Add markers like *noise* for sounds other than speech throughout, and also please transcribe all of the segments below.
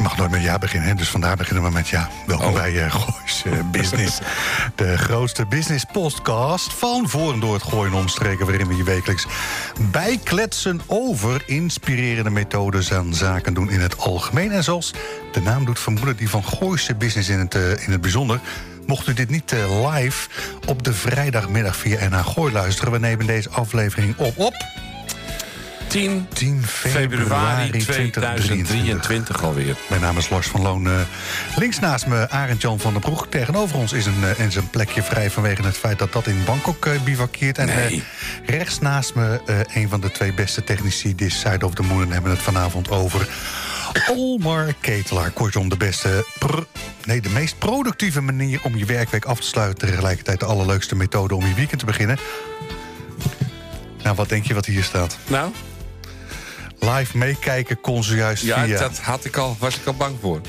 Mag nooit met ja beginnen, hè? dus vandaar beginnen we met ja. Welkom bij uh, Goois eh, Business. *laughs* De grootste business podcast van voor en door het gooien omstreken... waarin we je wekelijks bijkletsen over inspirerende methodes... en zaken doen in het algemeen. En zoals de naam doet vermoeden, die van Gooise Business in het, uh, in het bijzonder... Mocht u dit niet live op de vrijdagmiddag via NH Gooi luisteren... we nemen deze aflevering op op... 10, 10 februari 2023 alweer. Mijn naam is Lars van Loon. Uh, links naast me Arend Jan van der Broek. Tegenover ons is een, uh, is een plekje vrij vanwege het feit dat dat in Bangkok uh, bivakkeert. En nee. rechts naast me een van de twee beste technici... This Side of the Moon en hebben het vanavond over... Olmar Ketelaar, kortom de beste... nee, de meest productieve manier om je werkweek af te sluiten... tegelijkertijd de allerleukste methode om je weekend te beginnen. Nou, wat denk je wat hier staat? Nou? Live meekijken kon ze juist ja, via... dat had ik al, was ik al bang voor.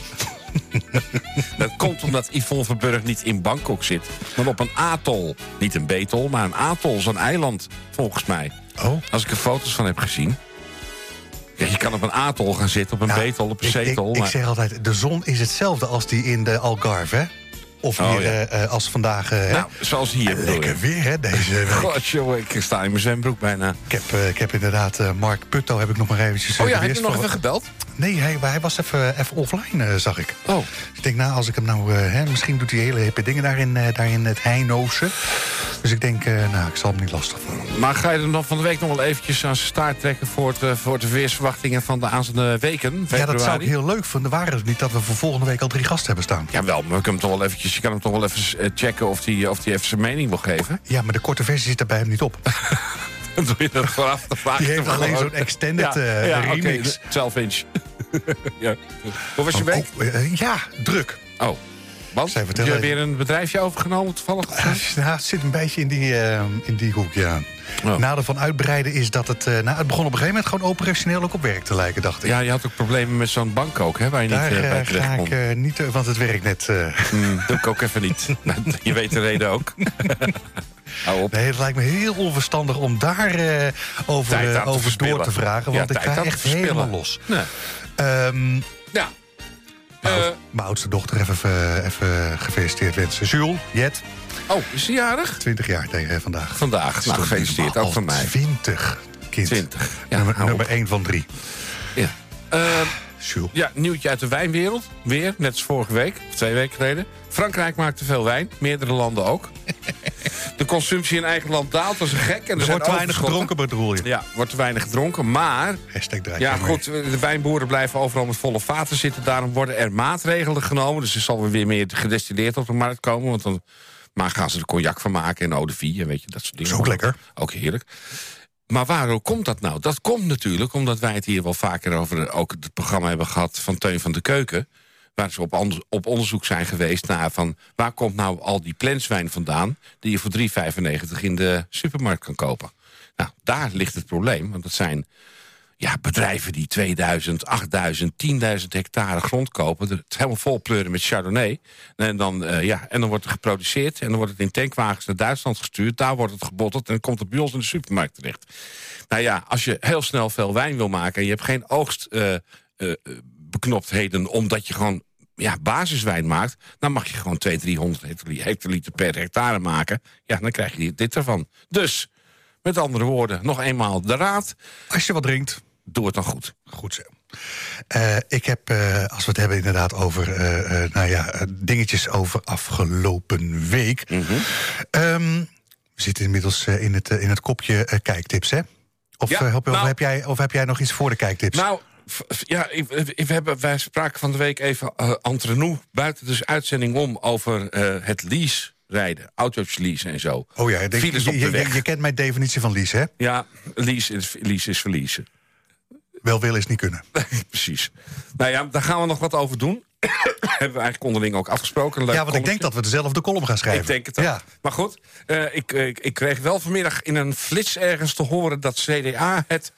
*laughs* dat komt omdat Yvonne Verburg niet in Bangkok zit... maar op een atol. Niet een betol, maar een atol, zo'n eiland, volgens mij. Oh. Als ik er foto's van heb gezien. Ja, je kan op een atol gaan zitten, op een Nou, betol, op een ik, zetel. Ik, ik maar... zeg altijd, de zon is hetzelfde als die in de Algarve, hè? Of Oh, hier ja. eh, eh, als vandaag... eh? Nou, zoals hier Lekker weer, hè, deze *laughs* week. God, ik sta in mijn zwembroek bijna. Ik heb, ik heb inderdaad Mark Putto heb ik nog maar eventjes... Oh ja, heb je nog even gebeld? Nee, hij, hij was even, even offline, zag ik. Oh, Dus ik denk, nou, als ik hem nou... hè, misschien doet hij hele hippe dingen daar in, eh, daar in het Heinoze. Dus ik denk, nou, ik zal hem niet lastig vallen. maar ga je er nog van de week nog wel eventjes aan zijn staart trekken... voor, het, voor de weersverwachtingen van de aanstaande weken, Ja, februari? dat zou ik heel leuk vinden. Waren het niet dat we voor volgende week al drie gasten hebben staan? Jawel, maar ik kan hem toch wel eventjes, je kan hem toch wel even eh, checken of hij of die even zijn mening wil geven. Ja, maar de korte versie zit er bij hem niet op. *laughs* Dan doe je dat vooraf. Dan vraag Die heeft alleen zo'n extended ja, eh, ja, remix. 12 inch. *laughs* ja. Hoe was je week? Oh, eh, ja, druk. Oh, want? Zij Heb je vertellen- weer een bedrijfje overgenomen toevallig? Eh, nou, het zit een beetje in die, eh, in die hoek, ja. Oh. Nadeel van uitbreiden is dat het... eh, nou, het begon op een gegeven moment gewoon operationeel ook op werk te lijken, dacht ik. Ja, je had ook problemen met zo'n bank ook, hè, waar je Daar niet bij terecht ga kon. ik eh, niet... eh, want het werkt net... Hmm, doe ik ook even niet. *laughs* Nou, je weet de reden ook. *laughs* Nee, het lijkt me heel onverstandig om daar over, aan te over door te vragen. Ja, Want ik ga echt verspillen. helemaal los. Nee. Ehm. Mijn, Eh, mijn oudste dochter even, even gefeliciteerd wensen. Jules, Jet, oh, is hij jarig? 20 jaar tegen vandaag. Vandaag. Nou, gefeliciteerd. Ook van mij. 20, kind. 20. Ja, nummer nummer op. 1 van 3. Ja. Eh, Jules. Ja, nieuwtje uit de wijnwereld. Weer, net als vorige week, of twee weken geleden. Frankrijk maakt te veel wijn, meerdere landen ook. De consumptie in eigen land daalt als een gek. En er, Er wordt te weinig gedronken, bedoel je? Ja, wordt te weinig gedronken, maar... Ja, goed, de wijnboeren blijven overal met volle vaten zitten. Daarom worden er maatregelen genomen. Dus er zal weer meer gedestilleerd op de markt komen. Want dan maar gaan ze er cognac van maken en eau de vie en weet je, dat soort dingen. Is ook lekker. Ook heerlijk. Maar waarom komt dat nou? Dat komt natuurlijk omdat wij het hier wel vaker over ook het programma hebben gehad van Teun van de Keuken. Waar ze op, on- op onderzoek zijn geweest naar van waar komt nou al die plenswijn vandaan die je voor 3,95 in de supermarkt kan kopen. Nou, daar ligt het probleem. Want dat zijn ja, bedrijven die 2000, 8000, 10.000 hectare grond kopen. Het helemaal vol pleuren met Chardonnay. En dan, eh, ja, en dan wordt er geproduceerd. En dan wordt het in tankwagens naar Duitsland gestuurd. Daar wordt het gebotteld. En dan komt het bij ons in de supermarkt terecht. Nou ja, als je heel snel veel wijn wil maken. en je hebt geen oogstbeknoptheden. omdat je gewoon ja, basiswijn maakt. dan mag je gewoon 200, 300 hectoli- hectoliter per hectare maken. Ja, dan krijg je dit ervan. Dus, met andere woorden, nog eenmaal de raad. Als je wat drinkt, Doe het dan goed. goed zo. Eh, ik heb, eh, als we het hebben inderdaad over eh, nou ja, dingetjes over afgelopen week. Mhm. Ehm, we zitten inmiddels in, het, in het kopje kijktips, hè? Of, Ja, heb, of nou- heb jij, of heb jij nog iets voor de kijktips? Nou, ja, ik, ik- we hebben, wij spraken van de week even uh, entre nous, buiten dus uitzending om over eh, het lease rijden, auto's leasen en zo. oh ja, denk, Files je, op de je, weg. je kent mijn definitie van lease, hè? Ja, lease is, lease is verliezen. Wel willen is niet kunnen. *laughs* Precies. Nou ja, daar gaan we nog wat over doen. *coughs* Hebben we eigenlijk onderling ook afgesproken. Een leuk Ja, want ik denk dat we dezelfde column gaan schrijven. Ik denk het ook. Ja. Maar goed, eh, ik, ik, ik kreeg wel vanmiddag in een flits ergens te horen... dat CDA het,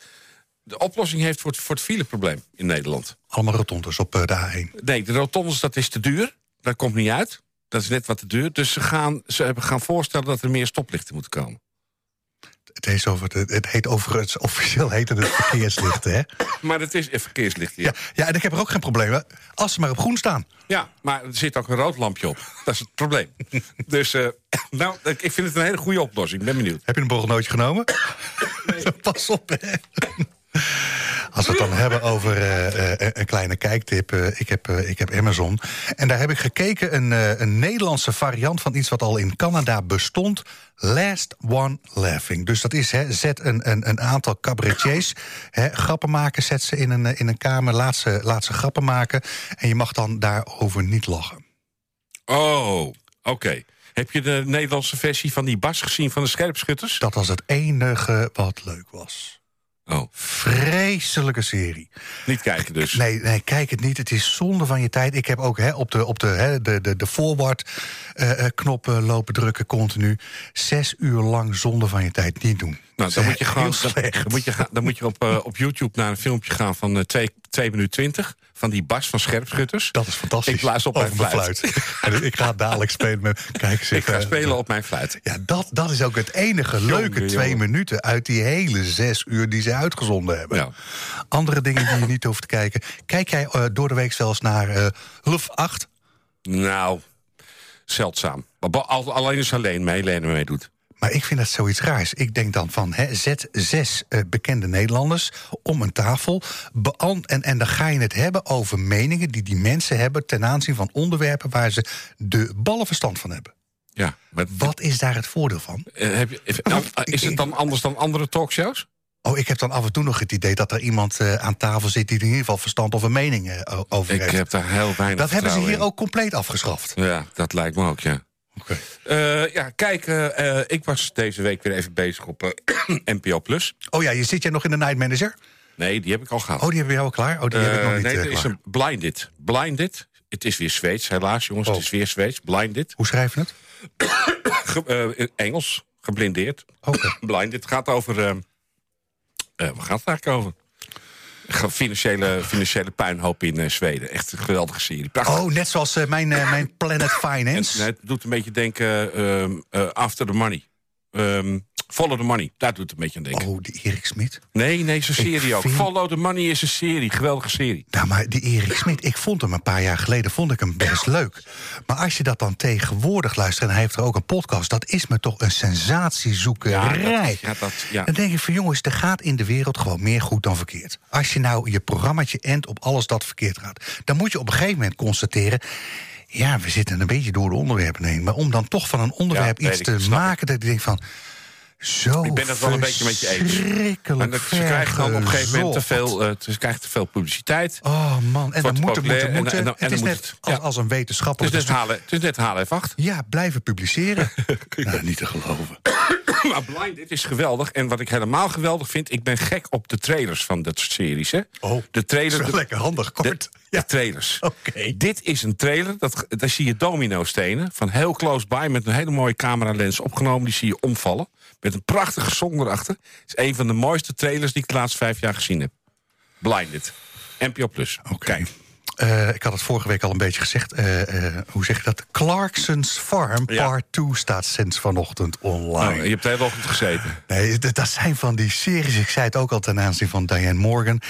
de oplossing heeft voor het, voor het fileprobleem in Nederland. Allemaal rotondes op eh, de A1. Nee, de rotondes, dat is te duur. Dat komt niet uit. Dat is net wat te duur. Dus ze gaan, ze hebben gaan voorstellen dat er meer stoplichten moeten komen. Het heet, over, het, het heet overigens, officieel heet het, het verkeerslicht, hè? *coughs* Maar het is een verkeerslicht, ja. Ja, ja, en ik heb er ook geen probleem mee. Als ze maar op groen staan. Ja, maar er zit ook een rood lampje op. *laughs* Dat is het probleem. dus, eh, *coughs* nou, ik vind het een hele goede oplossing. Ik ben benieuwd. Heb je een borrelnootje genomen? *coughs* *laughs* Pas op, hè. Als we het dan hebben over eh, eh, een kleine kijktip. eh, ik, heb, ik heb Amazon. En daar heb ik gekeken een, een Nederlandse variant van iets wat al in Canada bestond. Last One Laughing. Dus dat is, hè, zet een, een, een aantal cabaretiers, hè, grappen maken, zet ze in een, in een kamer, laat ze, laat ze grappen maken. En je mag dan daarover niet lachen. Oh, oké. Heb je de Nederlandse versie van die Bas gezien van de scherpschutters? Dat was het enige wat leuk was. Oh, Vreselijke serie. niet kijken dus. Nee, nee, kijk het niet. Het is zonde van je tijd. Ik heb ook hè, op de, op de, hè, de, de, de forward eh, eh, knoppen lopen drukken continu. Zes uur lang zonde van je tijd niet doen. Nou, dan moet je gewoon dan, moet je, dan moet je op, eh, op YouTube naar een filmpje gaan van eh, 2 minuten 20 van die Bas van Scherpschutters. Dat is fantastisch. Ik blaas op Over mijn fluit. *laughs* En ik ga dadelijk spelen met... Kijk, eens, Ik ga eh, spelen op mijn fluit. Ja, dat, dat is ook het enige Jongen, leuke twee jongen. minuten... uit die hele zes uur die ze uitgezonden hebben. Ja. Andere dingen die je niet hoeft te kijken. Kijk jij eh, door de week zelfs naar eh Luf 8? Nou, zeldzaam. Alleen als alleen mee, Helene meedoet. Maar ik vind dat zoiets raars. Ik denk dan van, hè, zet zes eh, bekende Nederlanders om een tafel... beant- en, en dan ga je het hebben over meningen die die mensen hebben... ten aanzien van onderwerpen waar ze de ballen verstand van hebben. Ja, maar Wat is daar het voordeel van? eh, heb je, nou, *laughs* is het dan anders dan andere talkshows? Oh, ik heb dan af en toe nog het idee dat er iemand eh, aan tafel zit... die in ieder geval verstand of een mening over Ik heeft. heb daar heel weinig dat hebben ze hier ook compleet afgeschaft. Ja, dat lijkt me ook, ja. Oké. Eh, ja, kijk, eh, eh, ik was deze week weer even bezig op *clears throat* NPO Plus. Oh ja, je zit jij nog in de Night Manager? Nee, die heb ik al gehad. Oh, die hebben we al klaar? Oh, die heb ik nog niet nee, er is een Blinded. Blinded. Het is weer Zweeds, helaas, jongens. Oh. Het is weer Zweeds. Blinded. Hoe schrijf je het? *coughs* Ge- Engels. Geblindeerd. Oké. *coughs* Blinded. Het gaat over... eh, eh, waar gaat het eigenlijk over? Financiële, financiële puinhoop in eh, Zweden. Echt een geweldige serie. Prachtig. Oh, net zoals eh, mijn, eh, mijn Planet Finance. En, het doet een beetje denken... ehm, eh, after the money. Ehm, follow the money. Daar doet het een beetje aan denken. Oh, die Erik Smit. Nee, nee, een serie ook. Follow the money is een serie. Geweldige serie. Nou, maar die Erik Smit, ik vond hem een paar jaar geleden vond ik hem best leuk. Maar als je dat dan tegenwoordig luistert... en hij heeft er ook een podcast... dat is me toch een sensatiezoekerij. dat- ja, dat- ja. Dan denk ik van jongens, er gaat in de wereld gewoon meer goed dan verkeerd. Als je nou je programmaatje endt op alles dat verkeerd gaat... dan moet je op een gegeven moment constateren... ja, we zitten een beetje door de onderwerpen heen. Maar om dan toch van een onderwerp iets ik, te maken... dat ik denk van... Zo Ik ben het wel een beetje met je eens. En dat- ze krijgen dan op een gegeven moment te veel, eh, ze krijgen te veel publiciteit. Oh man, en dan moet het moeten, en- moeten. en dan- en het is net het- als, ja. als een Het is wetenschapper. net halen, het is net halen F8. Ja, blijven publiceren. *laughs* nou, niet te geloven. *coughs* *laughs* Maar Blind, dit is geweldig. En wat ik helemaal geweldig vind, ik ben gek op de trailers van dat soort series. Hè? Oh, de trailer, is wel lekker handig, kort. de Ja. trailers. *laughs* Oké. Dit is een trailer, dat, daar zie je domino-stenen... van heel close by met een hele mooie cameralens opgenomen. Die zie je omvallen, met een prachtige song erachter. Het is een van de mooiste trailers die ik de laatste vijf jaar gezien heb. Blinded. NPO Plus. Oké. Eh, ik had het vorige week al een beetje gezegd. eh, eh, hoe zeg je dat? Clarkson's Farm Ja. Part 2 staat sinds vanochtend online. Oh, je hebt de hele ochtend gezeten. Nee, d- dat zijn van die series. Ik zei het ook al ten aanzien van Diane Morgan.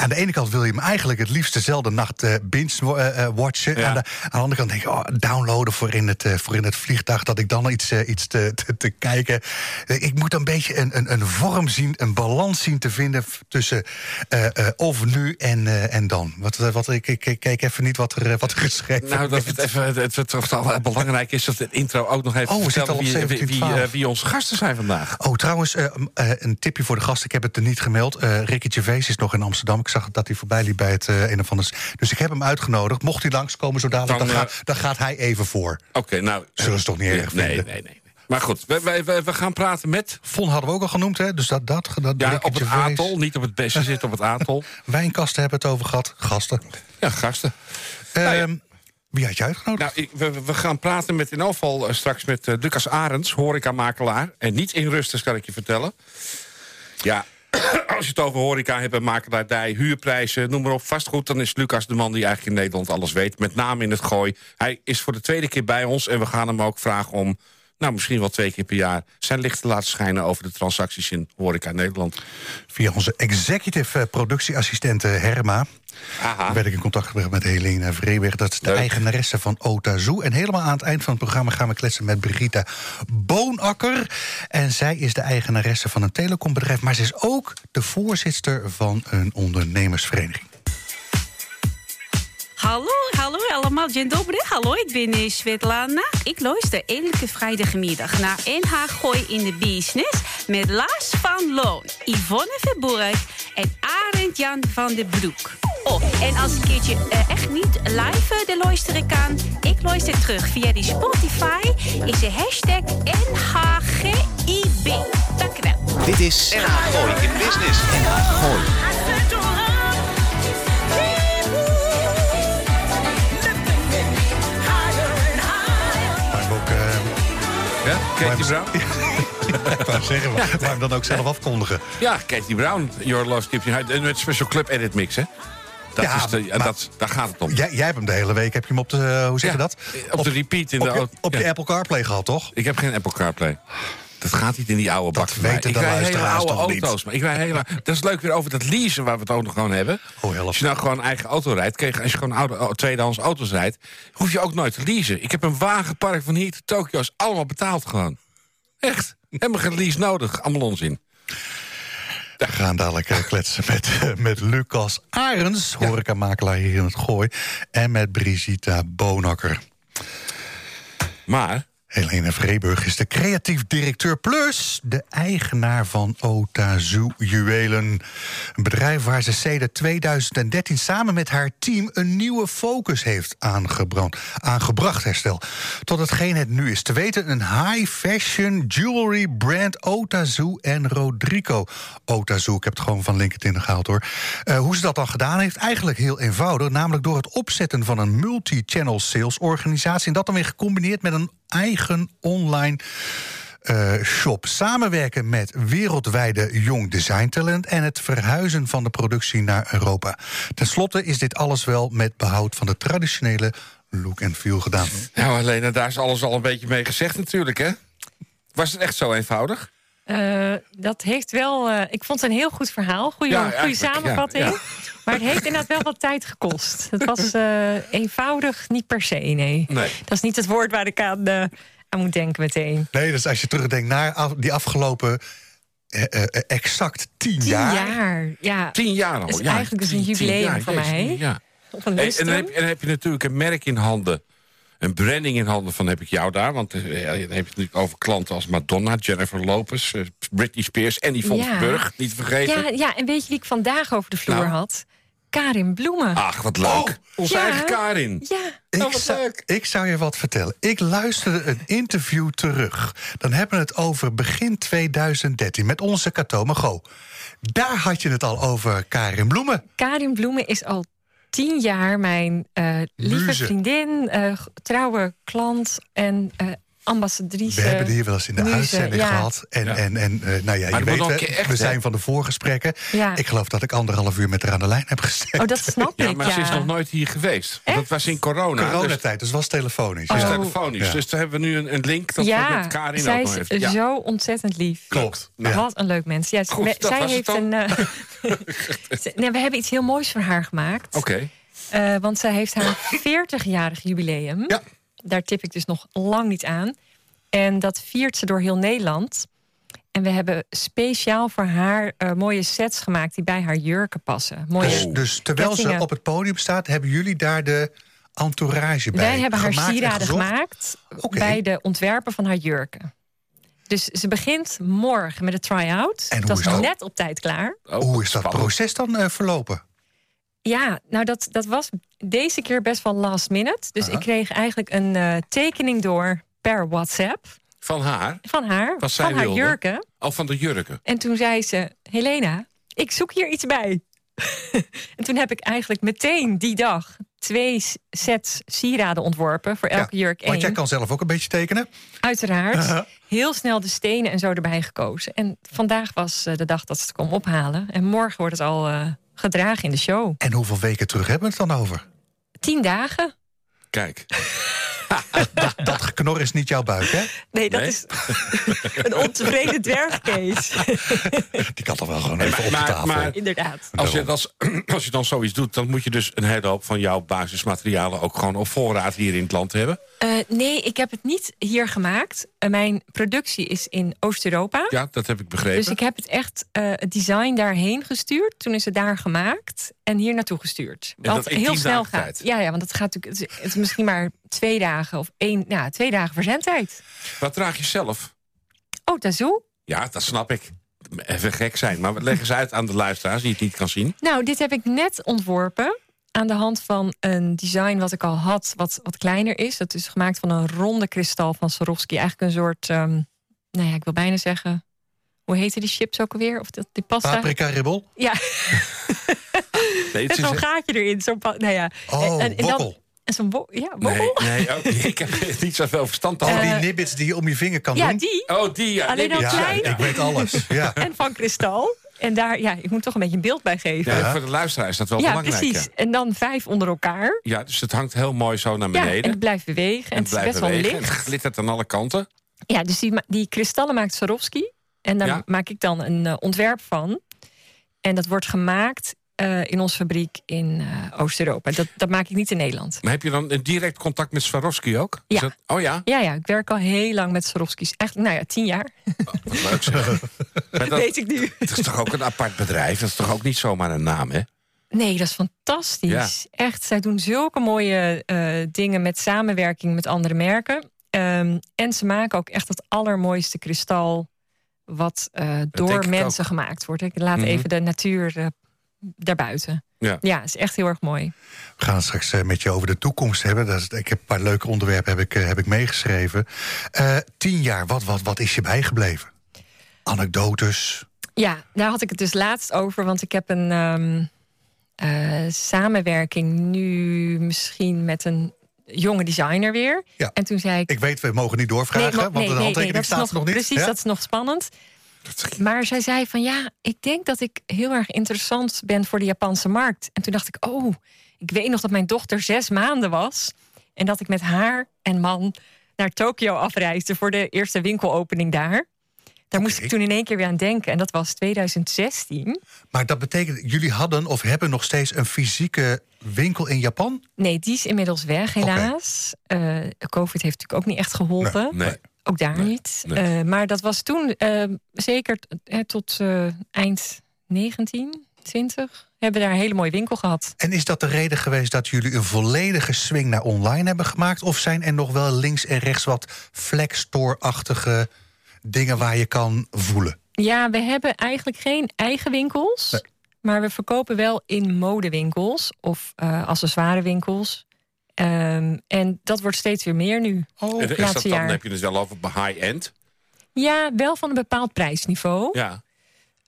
Eh, aan de ene kant wil je hem eigenlijk het liefst dezelfde nacht eh binge-watchen. Ja. aan, de, aan de andere kant denk je, oh, downloaden voor in, het, eh, voor in het vliegtuig... dat ik dan iets, eh, iets te, te, te kijken... Eh, Ik moet een beetje een, een, een vorm zien, een balans zien te vinden... tussen eh, eh, of nu en, eh, en dan. Wat, eh, wat, ik, ik, keek even niet wat er, eh, wat er geschreven Nou, dat het even het, het, het, belangrijk is dat het intro ook nog even Oh, vertellen wie, wie, wie, 17:12. eh, wie onze gasten zijn vandaag. Oh, trouwens, eh, eh, een tipje voor de gast. Ik heb het er niet gemeld. Eh Ricky Gervais is nog in Amsterdam. Ik zag dat hij voorbij liep bij het eh, een of ander... Dus ik heb hem uitgenodigd. Mocht hij langskomen zo dadelijk, Dan, dan, eh, gaat, dan gaat hij even voor. Oké, nou... Zullen ze toch niet erg nee, vinden? nee, nee. nee. Maar goed, we, we, gaan praten met... Von hadden we ook al genoemd, hè? Dus dat, dat, dat Ja, op het atol, niet op het beste zit, op het atol. *laughs* Wijnkasten hebben het over gehad. Gasten. Ja, gasten. Ehm, Wie had je uitgenodigd? Nou, ik- we, we gaan praten met in geval eh, straks met eh, Lucas Arends, horecamakelaar. En niet in rust, kan ik je vertellen. Ja, *coughs* als je het over horeca hebt makelaardij, huurprijzen, noem maar op, vastgoed... dan is Lucas de man die eigenlijk in Nederland alles weet. Met name in het gooi. Hij is voor de tweede keer bij ons en we gaan hem ook vragen om... nou, misschien wel twee keer per jaar zijn licht te laten schijnen... over de transacties in horeca Nederland. Via onze executive eh, productieassistente Herma. Aha. werd ik in contact gebracht met Helene Vreeberg. Dat is de Leuk. eigenaresse van Otazu. En helemaal aan het eind van het programma gaan we kletsen met Brigitte Boonakker. En zij is de eigenaresse van een telecombedrijf. Maar ze is ook de voorzitter van een ondernemersvereniging. Hallo, hallo allemaal, dzień dobry. Hallo, ik ben eh, Svetlana. Ik luister elke vrijdagmiddag naar NH Gooi in de Business... met Lars van Loon, Yvonne Verburg en Arend Jan van den Broek. Oh, en als een keertje eh, echt niet live eh, de luisteren kan... ik luister terug via die Spotify... is de hashtag NHGIB. Dank u wel. Dit is NH Gooi in Business. NH Gooi. Katie Brown? *laughs* ik wou zeggen, maar hem dan ook zelf afkondigen. Ja, Katie Brown, Your Love Keeps You High. Met Special Club Edit Mix, hè? Dat Ja, is de, ja, dat, daar gaat het om. Jij, jij hebt hem de hele week, heb je hem op de, hoe zeg je Ja, dat? op de repeat in de op je, auto. op je Ja. Apple CarPlay gehad, toch? Ik heb geen Apple CarPlay. Dat gaat niet in die oude bak. Dat mij. weten ik de luisteraars oude niet? auto's. Maar ik rij hele, dat is leuk weer over dat leasen waar we het ook nog gewoon hebben. Oh. Als je nou gewoon eigen auto rijdt, als je gewoon oude, oh, tweedehands auto's rijdt, hoef je ook nooit te leasen. Ik heb een wagenpark van hier tot Tokio, is allemaal betaald gewoon. Echt. Helemaal geen lease nodig. Allemaal onzin. We gaan dadelijk eh, kletsen met, eh, met Lucas Arends, horecamakelaar hier in het Gooi. En met Brigitta Boonakker. Maar, Helene Vreeburg is de creatief directeur plus de eigenaar van Otazu Juwelen. Een bedrijf waar ze sedert 2013 samen met haar team een nieuwe focus heeft aangebracht. Herstel. Tot hetgeen het nu is te weten: een high-fashion jewelry brand Otazu en Rodrigo. Otazu, ik heb het gewoon van LinkedIn gehaald hoor. Eh, hoe ze dat dan gedaan heeft? Eigenlijk heel eenvoudig, namelijk door het opzetten van een multi-channel sales organisatie. En dat dan weer gecombineerd met een eigen online eh, shop. Samenwerken met wereldwijde jong designtalent en het verhuizen van de productie naar Europa. Ten slotte is dit alles wel met behoud van de traditionele look en feel gedaan. nou Helena, daar is alles al een beetje mee gezegd natuurlijk, hè? Was het echt zo eenvoudig? Eh, dat heeft wel. eh, ik vond het een heel goed verhaal. Goede, Ja, goede samenvatting. ja, ja. Maar het heeft inderdaad wel wat tijd gekost. Het was eh, eenvoudig, niet per se, nee. Nee. Dat is niet het woord waar ik aan, eh, aan moet denken meteen. Nee, dus als je terugdenkt naar af- die afgelopen eh, eh, eh, exact tien, Tien jaar. jaar. Ja, Tien jaar al. Is ja, eigenlijk dus een tien- tien jubileum jezus, mij. Ja. op een Hey, en, dan heb, en dan heb je natuurlijk een merk in handen. Een branding in handen van heb ik jou daar. Want eh, ja, dan heb je het natuurlijk over klanten als Madonna, Jennifer Lopez, eh, Britney Spears en Yvonne Ja. Burg. Niet te vergeten. ja, ja, en weet je wie ik vandaag over de vloer Nou. had? Karin Bloemen. Ach, wat leuk. Oh. Onze Ja. eigen Karin. Ja, Ik, Oh, wat zou, ik zou je wat vertellen. Ik luisterde een interview terug. Dan hebben we het over begin 2013 met onze Cato Mago. Daar had je het al over Karin Bloemen. Karin Bloemen is al tien jaar mijn eh, lieve Muze. vriendin, eh, trouwe klant en eh ambassadrice. We hebben die hier wel eens in de uitzending ja. gehad. En, Ja. en, en eh, nou ja, Maar je weet, we, echt, we hè? zijn van de voorgesprekken. Ja. Ik geloof dat ik anderhalf uur met haar aan de lijn heb gezeten. Oh, dat snap Ja, ik. maar ze is nog nooit hier geweest. Dat was in corona. Dus, Coronatijd, dus was telefonisch. dus Ja. Oh. telefonisch. Ja. Dus daar hebben we nu een, een link dat we ja, met Karin zij ook nog is even. Ja. zo ontzettend lief. Klopt. Ja. Wat een leuk mens. Ja, Goed, zij was het heeft dan. een. *laughs* *laughs* nee, we hebben iets heel moois voor haar gemaakt. Oké. Eh, want zij heeft haar *laughs* 40-jarig jubileum. Ja. Daar tip ik dus nog lang niet aan. En dat viert ze door heel Nederland. En we hebben speciaal voor haar eh, mooie sets gemaakt die bij haar jurken passen. Mooie Dus, dus terwijl ze op het podium staat, hebben jullie daar de entourage bij Wij hebben haar sieraden gemaakt bij de ontwerpen van haar jurken. Dus ze begint morgen met de try-out. En hoe dat is is dat? net op tijd klaar. Oh, Hoe is dat spannend. proces dan eh, verlopen? Ja, nou dat, dat was deze keer best wel last minute. Dus Aha. ik kreeg eigenlijk een eh, tekening door per WhatsApp. Van haar? Van haar. Wat van haar wilde? jurken. Oh, van de jurken. En toen zei ze, Helena, ik zoek hier iets bij. *laughs* en toen heb ik eigenlijk meteen die dag twee sets sieraden ontworpen. Voor elke Ja, jurk één. Want jij kan zelf ook een beetje tekenen. Uiteraard. Heel snel de stenen en zo erbij gekozen. En vandaag was eh, de dag dat ze het kwam ophalen. En morgen wordt het al eh, gedragen in de show. En hoeveel weken terug hebben we het dan over? Tien dagen? Kijk. Dat geknor is niet jouw buik, hè? Nee, dat Nee? is *laughs* een ontevreden dwergkees. *laughs* Die kan toch wel gewoon even op de maar- tafel. maar- Inderdaad. Als je, als, *clears throat* als je dan zoiets doet, dan moet je dus een hele hoop van jouw basismaterialen ook gewoon op voorraad hier in het land hebben. Eh, nee, ik heb het niet hier gemaakt. Eh, mijn productie is in Oost-Europa. Ja, dat heb ik begrepen. Dus ik heb het echt eh, het design daarheen gestuurd. Toen is het daar gemaakt en hier naartoe gestuurd. Dat in heel snel dagen gaat. tijd? Ja, ja, want het gaat natuurlijk. Het is misschien maar twee dagen of één. Ja, twee dagen verzendtijd. Wat draag je zelf? Oh, Tazoo. Ja, dat snap ik. Even gek zijn, maar leg eens uit aan de luisteraars die het niet kan zien. Nou, dit heb ik net ontworpen. Aan de hand van een design wat ik al had, wat, wat kleiner is. Dat is gemaakt van een ronde kristal van Swarovski. Eigenlijk een soort. ehm, nou ja, ik wil bijna zeggen. Hoe heette die chips ook alweer? Of dat, die pasta? Paprika ribbel? Ja, *laughs* Nee, het met is zo'n gaatje erin. Zo'n pa- nou ja. Oh, en, en dan, en zo'n wo- ja, wokkel. Nee, nee oh, ik heb *laughs* niet zoveel verstand van. die Eh, nibbits die je om je vinger kan Ja, doen? die. oh, die ja. Alleen al ja, ik. klein. ik weet alles. *laughs* Ja. En van kristal. En daar, ja, ik moet toch een beetje een beeld bij geven. Ja, Ja, Voor de luisteraar is dat wel belangrijk. precies. Ja. En dan vijf onder elkaar. ja, dus het hangt heel mooi zo naar Ja, beneden. en het blijft bewegen. En, het is blijft best wel bewegen. Het licht. glittert aan alle kanten. Ja, dus die, die kristallen maakt Swarovski. En daar Ja. maak ik dan een eh, ontwerp van. En dat wordt gemaakt eh, in onze fabriek in eh, Oost-Europa. Dat, dat maak ik niet in Nederland. Maar heb je dan een direct contact met Swarovski ook? Is Ja. dat- oh ja, Ja, ja, ik werk al heel lang met Swarovski's. Eigenlijk, nou ja, tien jaar. wat leuk zeg. *laughs* Dat, Weet ik nu. het is toch ook een apart bedrijf? Dat is toch ook niet zomaar een naam, hè? Nee, dat is fantastisch. Echt, zij doen zulke mooie eh, dingen met samenwerking met andere merken. Ehm, en ze maken ook echt het allermooiste kristal wat eh, door mensen gemaakt wordt. Ik laat Mhm. even de natuur eh, daarbuiten. Ja. ja, is echt heel erg mooi. We gaan het straks eh, met je over de toekomst hebben. Dat is, ik heb een paar leuke onderwerpen heb ik, eh, heb ik meegeschreven. Eh, tien jaar, wat, wat, wat is je bijgebleven? Anekdotes. Ja, daar had ik het dus laatst over, want ik heb een ehm, eh, samenwerking nu misschien met een jonge designer weer. Ja. En toen zei ik. Ik weet, we mogen niet doorvragen, want de handtekening dat is staat nog, er nog niet. Precies, Ja? dat is nog spannend. Maar zij zei van ja, ik denk dat ik heel erg interessant ben voor de Japanse markt. En toen dacht ik, oh, ik weet nog dat mijn dochter zes maanden was. En dat ik met haar en man naar Tokio afreisde voor de eerste winkelopening daar. Daar moest ik toen in één keer weer aan denken. En dat was 2016. Maar dat betekent, jullie hadden of hebben nog steeds een fysieke winkel in Japan? Nee, die is inmiddels weg, helaas. Eh, Covid heeft natuurlijk ook niet echt geholpen. Nee. Ook daar Nee, niet. nee. Eh, maar dat was toen eh, zeker tot eh, eind 19, 20. Hebben daar een hele mooie winkel gehad. En is dat de reden geweest dat jullie een volledige swing naar online hebben gemaakt? Of zijn er nog wel links en rechts wat flexstore-achtige dingen waar je kan voelen? Ja, we hebben eigenlijk geen eigen winkels. Nee. Maar we verkopen wel in modewinkels of eh accessoirewinkels. Ehm, en dat wordt steeds weer meer nu. Oh, En is dat dan, jaar. heb je het wel over high-end? Ja, wel van een bepaald prijsniveau. Ja.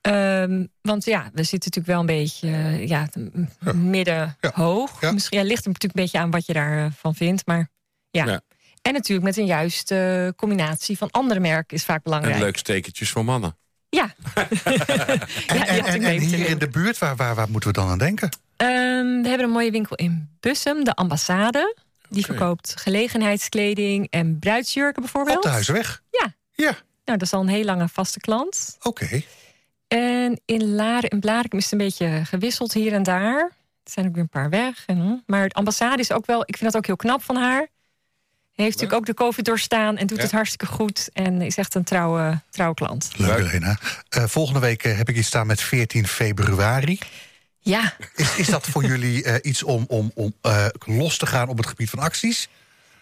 Ehm, want ja, we zitten natuurlijk wel een beetje eh, ja, m- midden Ja. hoog. Ja. Misschien ja, ligt er natuurlijk een beetje aan wat je daarvan van vindt. Maar ja. Ja. En natuurlijk met een juiste combinatie van andere merken is vaak En belangrijk. leuk stekertjes voor mannen. Ja. *laughs* *laughs* ja, die En, en, en, en hier in de buurt, waar, waar, waar moeten we dan aan denken? Ehm, we hebben een mooie winkel in Bussum, de ambassade. Die verkoopt gelegenheidskleding en bruidsjurken bijvoorbeeld. Op de Huizenweg? Ja. Ja, Nou, dat is al een heel lange vaste klant. oké. En in Laren en Blarikum is het een beetje gewisseld hier en daar. Er zijn ook weer een paar weg. En, hm. maar de ambassade is ook wel, ik vind dat ook heel knap van haar. Heeft natuurlijk ook de COVID doorstaan en doet Ja. het hartstikke goed. En is echt een trouwe, trouwe klant. Leuk, Leuk. Lena. Eh, volgende week eh, heb ik iets staan met 14 februari. Ja, Is, is dat voor jullie eh, iets om, om, om eh, los te gaan op het gebied van acties?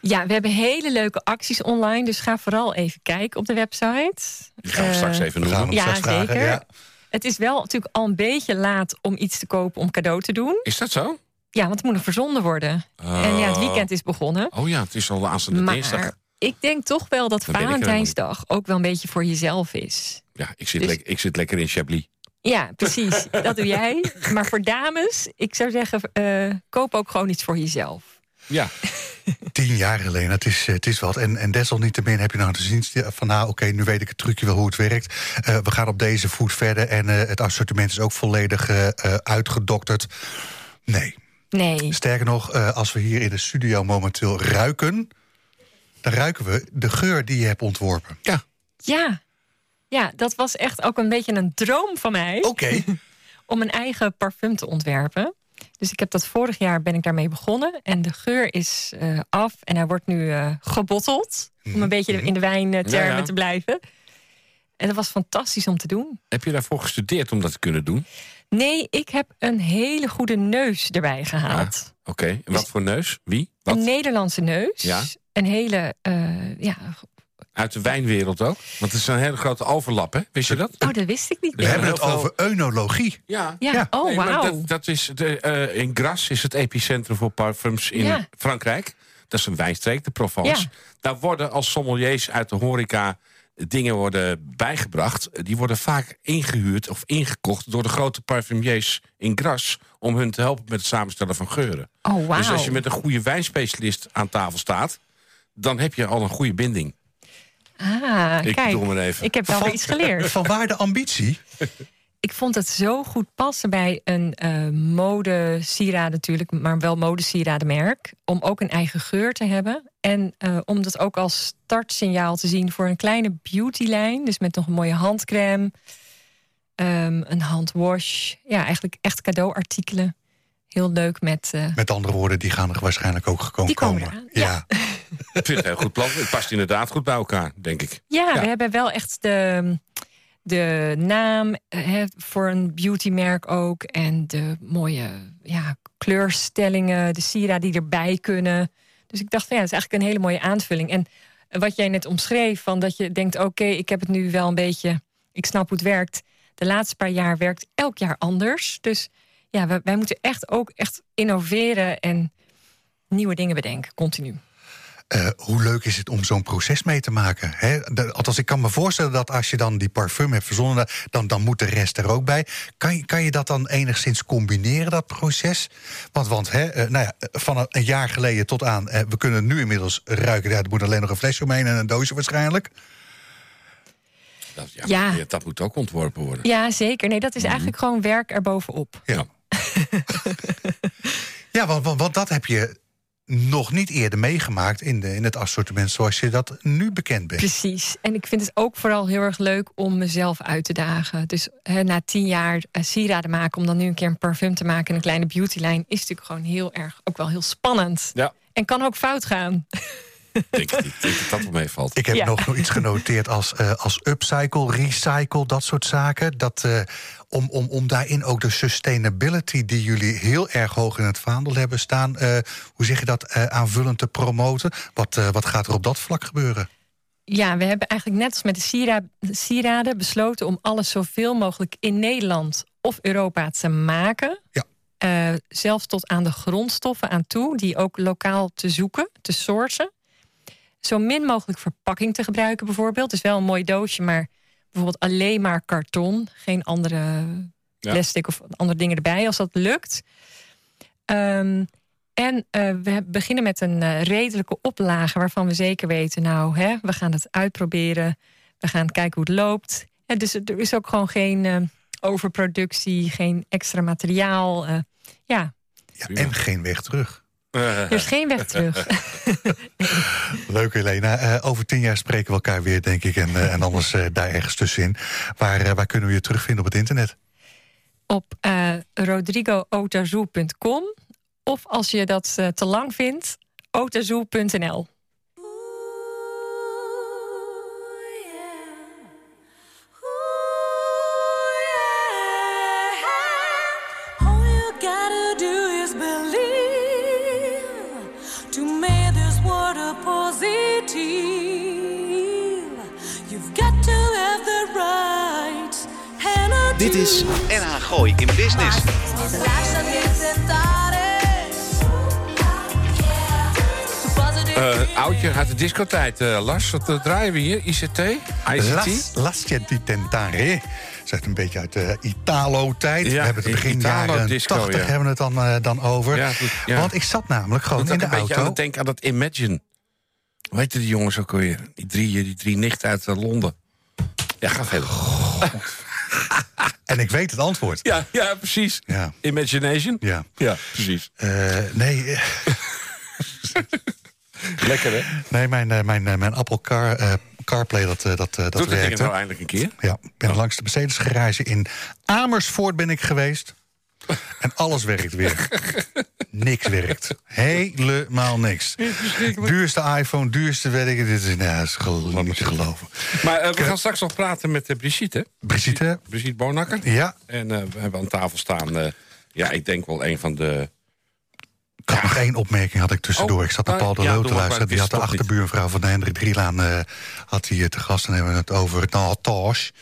ja, we hebben hele leuke acties online. Dus ga vooral even kijken op de website. Die gaan we Eh, straks even gaan noemen. hem Ja, straks vragen. zeker. Ja. Het is wel natuurlijk al een beetje laat om iets te kopen om cadeau te doen. Is dat zo? Ja, want het moet nog verzonden worden. En ja, het weekend is begonnen. Oh ja, het is al de aanstaande Maar dinsdag. ik denk toch wel dat Valentijnsdag ook wel een beetje voor jezelf is. Ja, ik zit, Dus- ik zit lekker in Chablis. Ja, precies. dat doe jij. Maar voor dames, ik zou zeggen, eh, koop ook gewoon iets voor jezelf. Ja, Tien jaar geleden, het is, het is wat. En, en desalniettemin heb je nou te zien van... nou, oké, nu weet ik het trucje wel hoe het werkt. Eh, we gaan op deze voet verder en eh, het assortiment is ook volledig eh, eh, uitgedokterd. Nee. Nee. Sterker nog, eh, als we hier in de studio momenteel ruiken... dan ruiken we de geur die je hebt ontworpen. ja. Ja. Ja, dat was echt ook een beetje een droom van mij. Oké. *laughs* om een eigen parfum te ontwerpen. Dus ik heb dat vorig jaar ben ik daarmee begonnen. En de geur is eh, af en hij wordt nu eh, gebotteld. Om een beetje in de wijntermen Ja, ja. te blijven. En dat was fantastisch om te doen. Heb je daarvoor gestudeerd om dat te kunnen doen? Nee, ik heb een hele goede neus erbij gehaald. Oké, en wat voor neus? Wie? Wat? Een Nederlandse neus. Ja. Een hele, eh, ja... Uit de wijnwereld ook? Want het is een hele grote overlap, hè? Wist je dat? Oh, dat wist ik niet. We hebben het over eunologie. Ja. Ja, Ja. oh Nee, wauw. dat, dat is de, eh, in Grasse is het epicentrum voor parfums in Ja. Frankrijk. Dat is een wijnstreek, de Provence. Ja. Daar worden als sommeliers uit de horeca dingen worden bijgebracht. Die worden vaak ingehuurd of ingekocht door de grote parfumiers in Grasse... om hun te helpen met het samenstellen van geuren. Oh, wauw. Dus als je met een goede wijnspecialist aan tafel staat... dan heb je al een goede binding. Ah, Ik kijk. maar even. Ik heb wel iets geleerd. Van waar de ambitie? *laughs* ik vond het zo goed passen bij een eh modesieraad natuurlijk, maar wel modesieradenmerk. Om ook een eigen geur te hebben. En eh, om dat ook als startsignaal te zien voor een kleine beautylijn. Dus met nog een mooie handcrème, ehm, een handwash. Ja, eigenlijk echt cadeauartikelen. Heel leuk met... eh, Met andere woorden, die gaan er waarschijnlijk ook gekomen Die komen eraan, ja. *laughs* Ik vind het een heel goed plan. Het past inderdaad goed bij elkaar, denk ik. Ja, Ja. we hebben wel echt de, de naam hè, voor een beautymerk ook. En de mooie ja, kleurstellingen, de sieraden die erbij kunnen. Dus ik dacht, van, ja, dat is eigenlijk een hele mooie aanvulling. En wat jij net omschreef, van dat je denkt... oké, ik heb het nu wel een beetje... ik snap hoe het werkt. De laatste paar jaar werkt elk jaar anders. Dus ja, wij, wij moeten echt ook echt innoveren... en nieuwe dingen bedenken, continu. Eh, hoe leuk is het om zo'n proces mee te maken? Hè? De- althans, ik kan me voorstellen dat als je dan die parfum hebt verzonnen... dan, dan moet de rest er ook bij. Kan, je- kan je dat dan enigszins combineren, dat proces? Want, want hè, eh, nou ja, van een, een jaar geleden tot aan... eh, we kunnen nu inmiddels ruiken... Ja, er moet alleen nog een flesje omheen en een doosje waarschijnlijk. Dat, ja, Ja. ja, dat moet ook ontworpen worden. Ja, zeker. Nee, dat is eigenlijk gewoon werk erbovenop. Ja, *laughs* ja want, want, want dat heb je nog niet eerder meegemaakt... in, de, in het assortiment zoals je dat nu bekend bent. Precies. En ik vind het ook vooral heel erg leuk om mezelf uit te dagen. Dus hè, na tien jaar eh, sieraden maken... om dan nu een keer een parfum te maken en een kleine beautylijn... is natuurlijk gewoon heel erg, ook wel heel spannend. Ja, En kan ook fout gaan. *laughs* ik denk, dat dat wel meevalt. Ik heb Ja. nog iets genoteerd als, eh, als upcycle, recycle, dat soort zaken. Dat, eh, om, om, om daarin ook de sustainability die jullie heel erg hoog in het vaandel hebben staan... eh, hoe zeg je dat, eh, aanvullend te promoten. Wat, eh, wat gaat er op dat vlak gebeuren? Ja, we hebben eigenlijk net als met de siera- sieraden besloten... om alles zoveel mogelijk in Nederland of Europa te maken. Ja. Eh, zelfs tot aan de grondstoffen aan toe... die ook lokaal te zoeken, te sourcen. Zo min mogelijk verpakking te gebruiken bijvoorbeeld. Dus wel een mooi doosje, maar bijvoorbeeld alleen maar karton. Geen andere Ja. plastic of andere dingen erbij, als dat lukt. Ehm, en eh, we beginnen met een eh, redelijke oplage waarvan we zeker weten, nou, hè, we gaan het uitproberen. We gaan kijken hoe het loopt. En dus er is ook gewoon geen eh, overproductie, geen extra materiaal. eh, ja, Ja, en geen weg terug. Er is *laughs* geen weg terug. *laughs* Leuk, Helena. Eh, over tien jaar spreken we elkaar weer, denk ik. En, eh, en anders eh, daar ergens tussenin. Waar, waar kunnen we je terugvinden op het internet? Op eh rodrigootazoo.com of als je dat eh, te lang vindt, otazoo.nl. Dit is NH Gooi in Business. Lasciati Eh, oudje uit de discotijd, eh, Lars. Wat eh, draaien we hier? ICT? ICT? Las, Lascia di Tentare. Zegt een beetje uit de Italo-tijd. Ja, we hebben het begin Italo jaren disco, 80 ja. hebben we het dan, eh, dan over. Ja, goed, ja. Want ik zat namelijk gewoon Doet in de een beetje aan auto. het denken aan dat Imagine. Hoe heette die jongens ook alweer? Die drie, die drie nichten uit Londen. Ja, ga verder. En ik weet het antwoord. Ja, ja, precies. Ja. Imagination? Ja. Ja, precies. Eh, nee, *laughs* Lekker, hè? nee, mijn, eh, mijn, eh, mijn Apple Car, CarPlay dat, dat, dat Doet ding werkte. nou eindelijk een keer? Ja, ik ben langs de Mercedes garage in Amersfoort ben ik geweest. En alles werkt weer. *laughs* niks werkt. Helemaal niks. Duurste iPhone, duurste weet ik. Dit is, nou, dat is gel- niet te geloven. Maar eh, we gaan straks nog praten met uh, Brigitte. hè? Brigitte, Brigitte Bonakker. ja, En eh, we hebben aan tafel staan... eh, ja, ik denk wel een van de... ik had nog één opmerking had ik tussendoor. Oh, ik zat naar nou, Paul de ja, te luisteren. Die had de achterbuurvrouw van de Hendrik Drielaan eh, had hij te gast. En hebben we het over het Natage.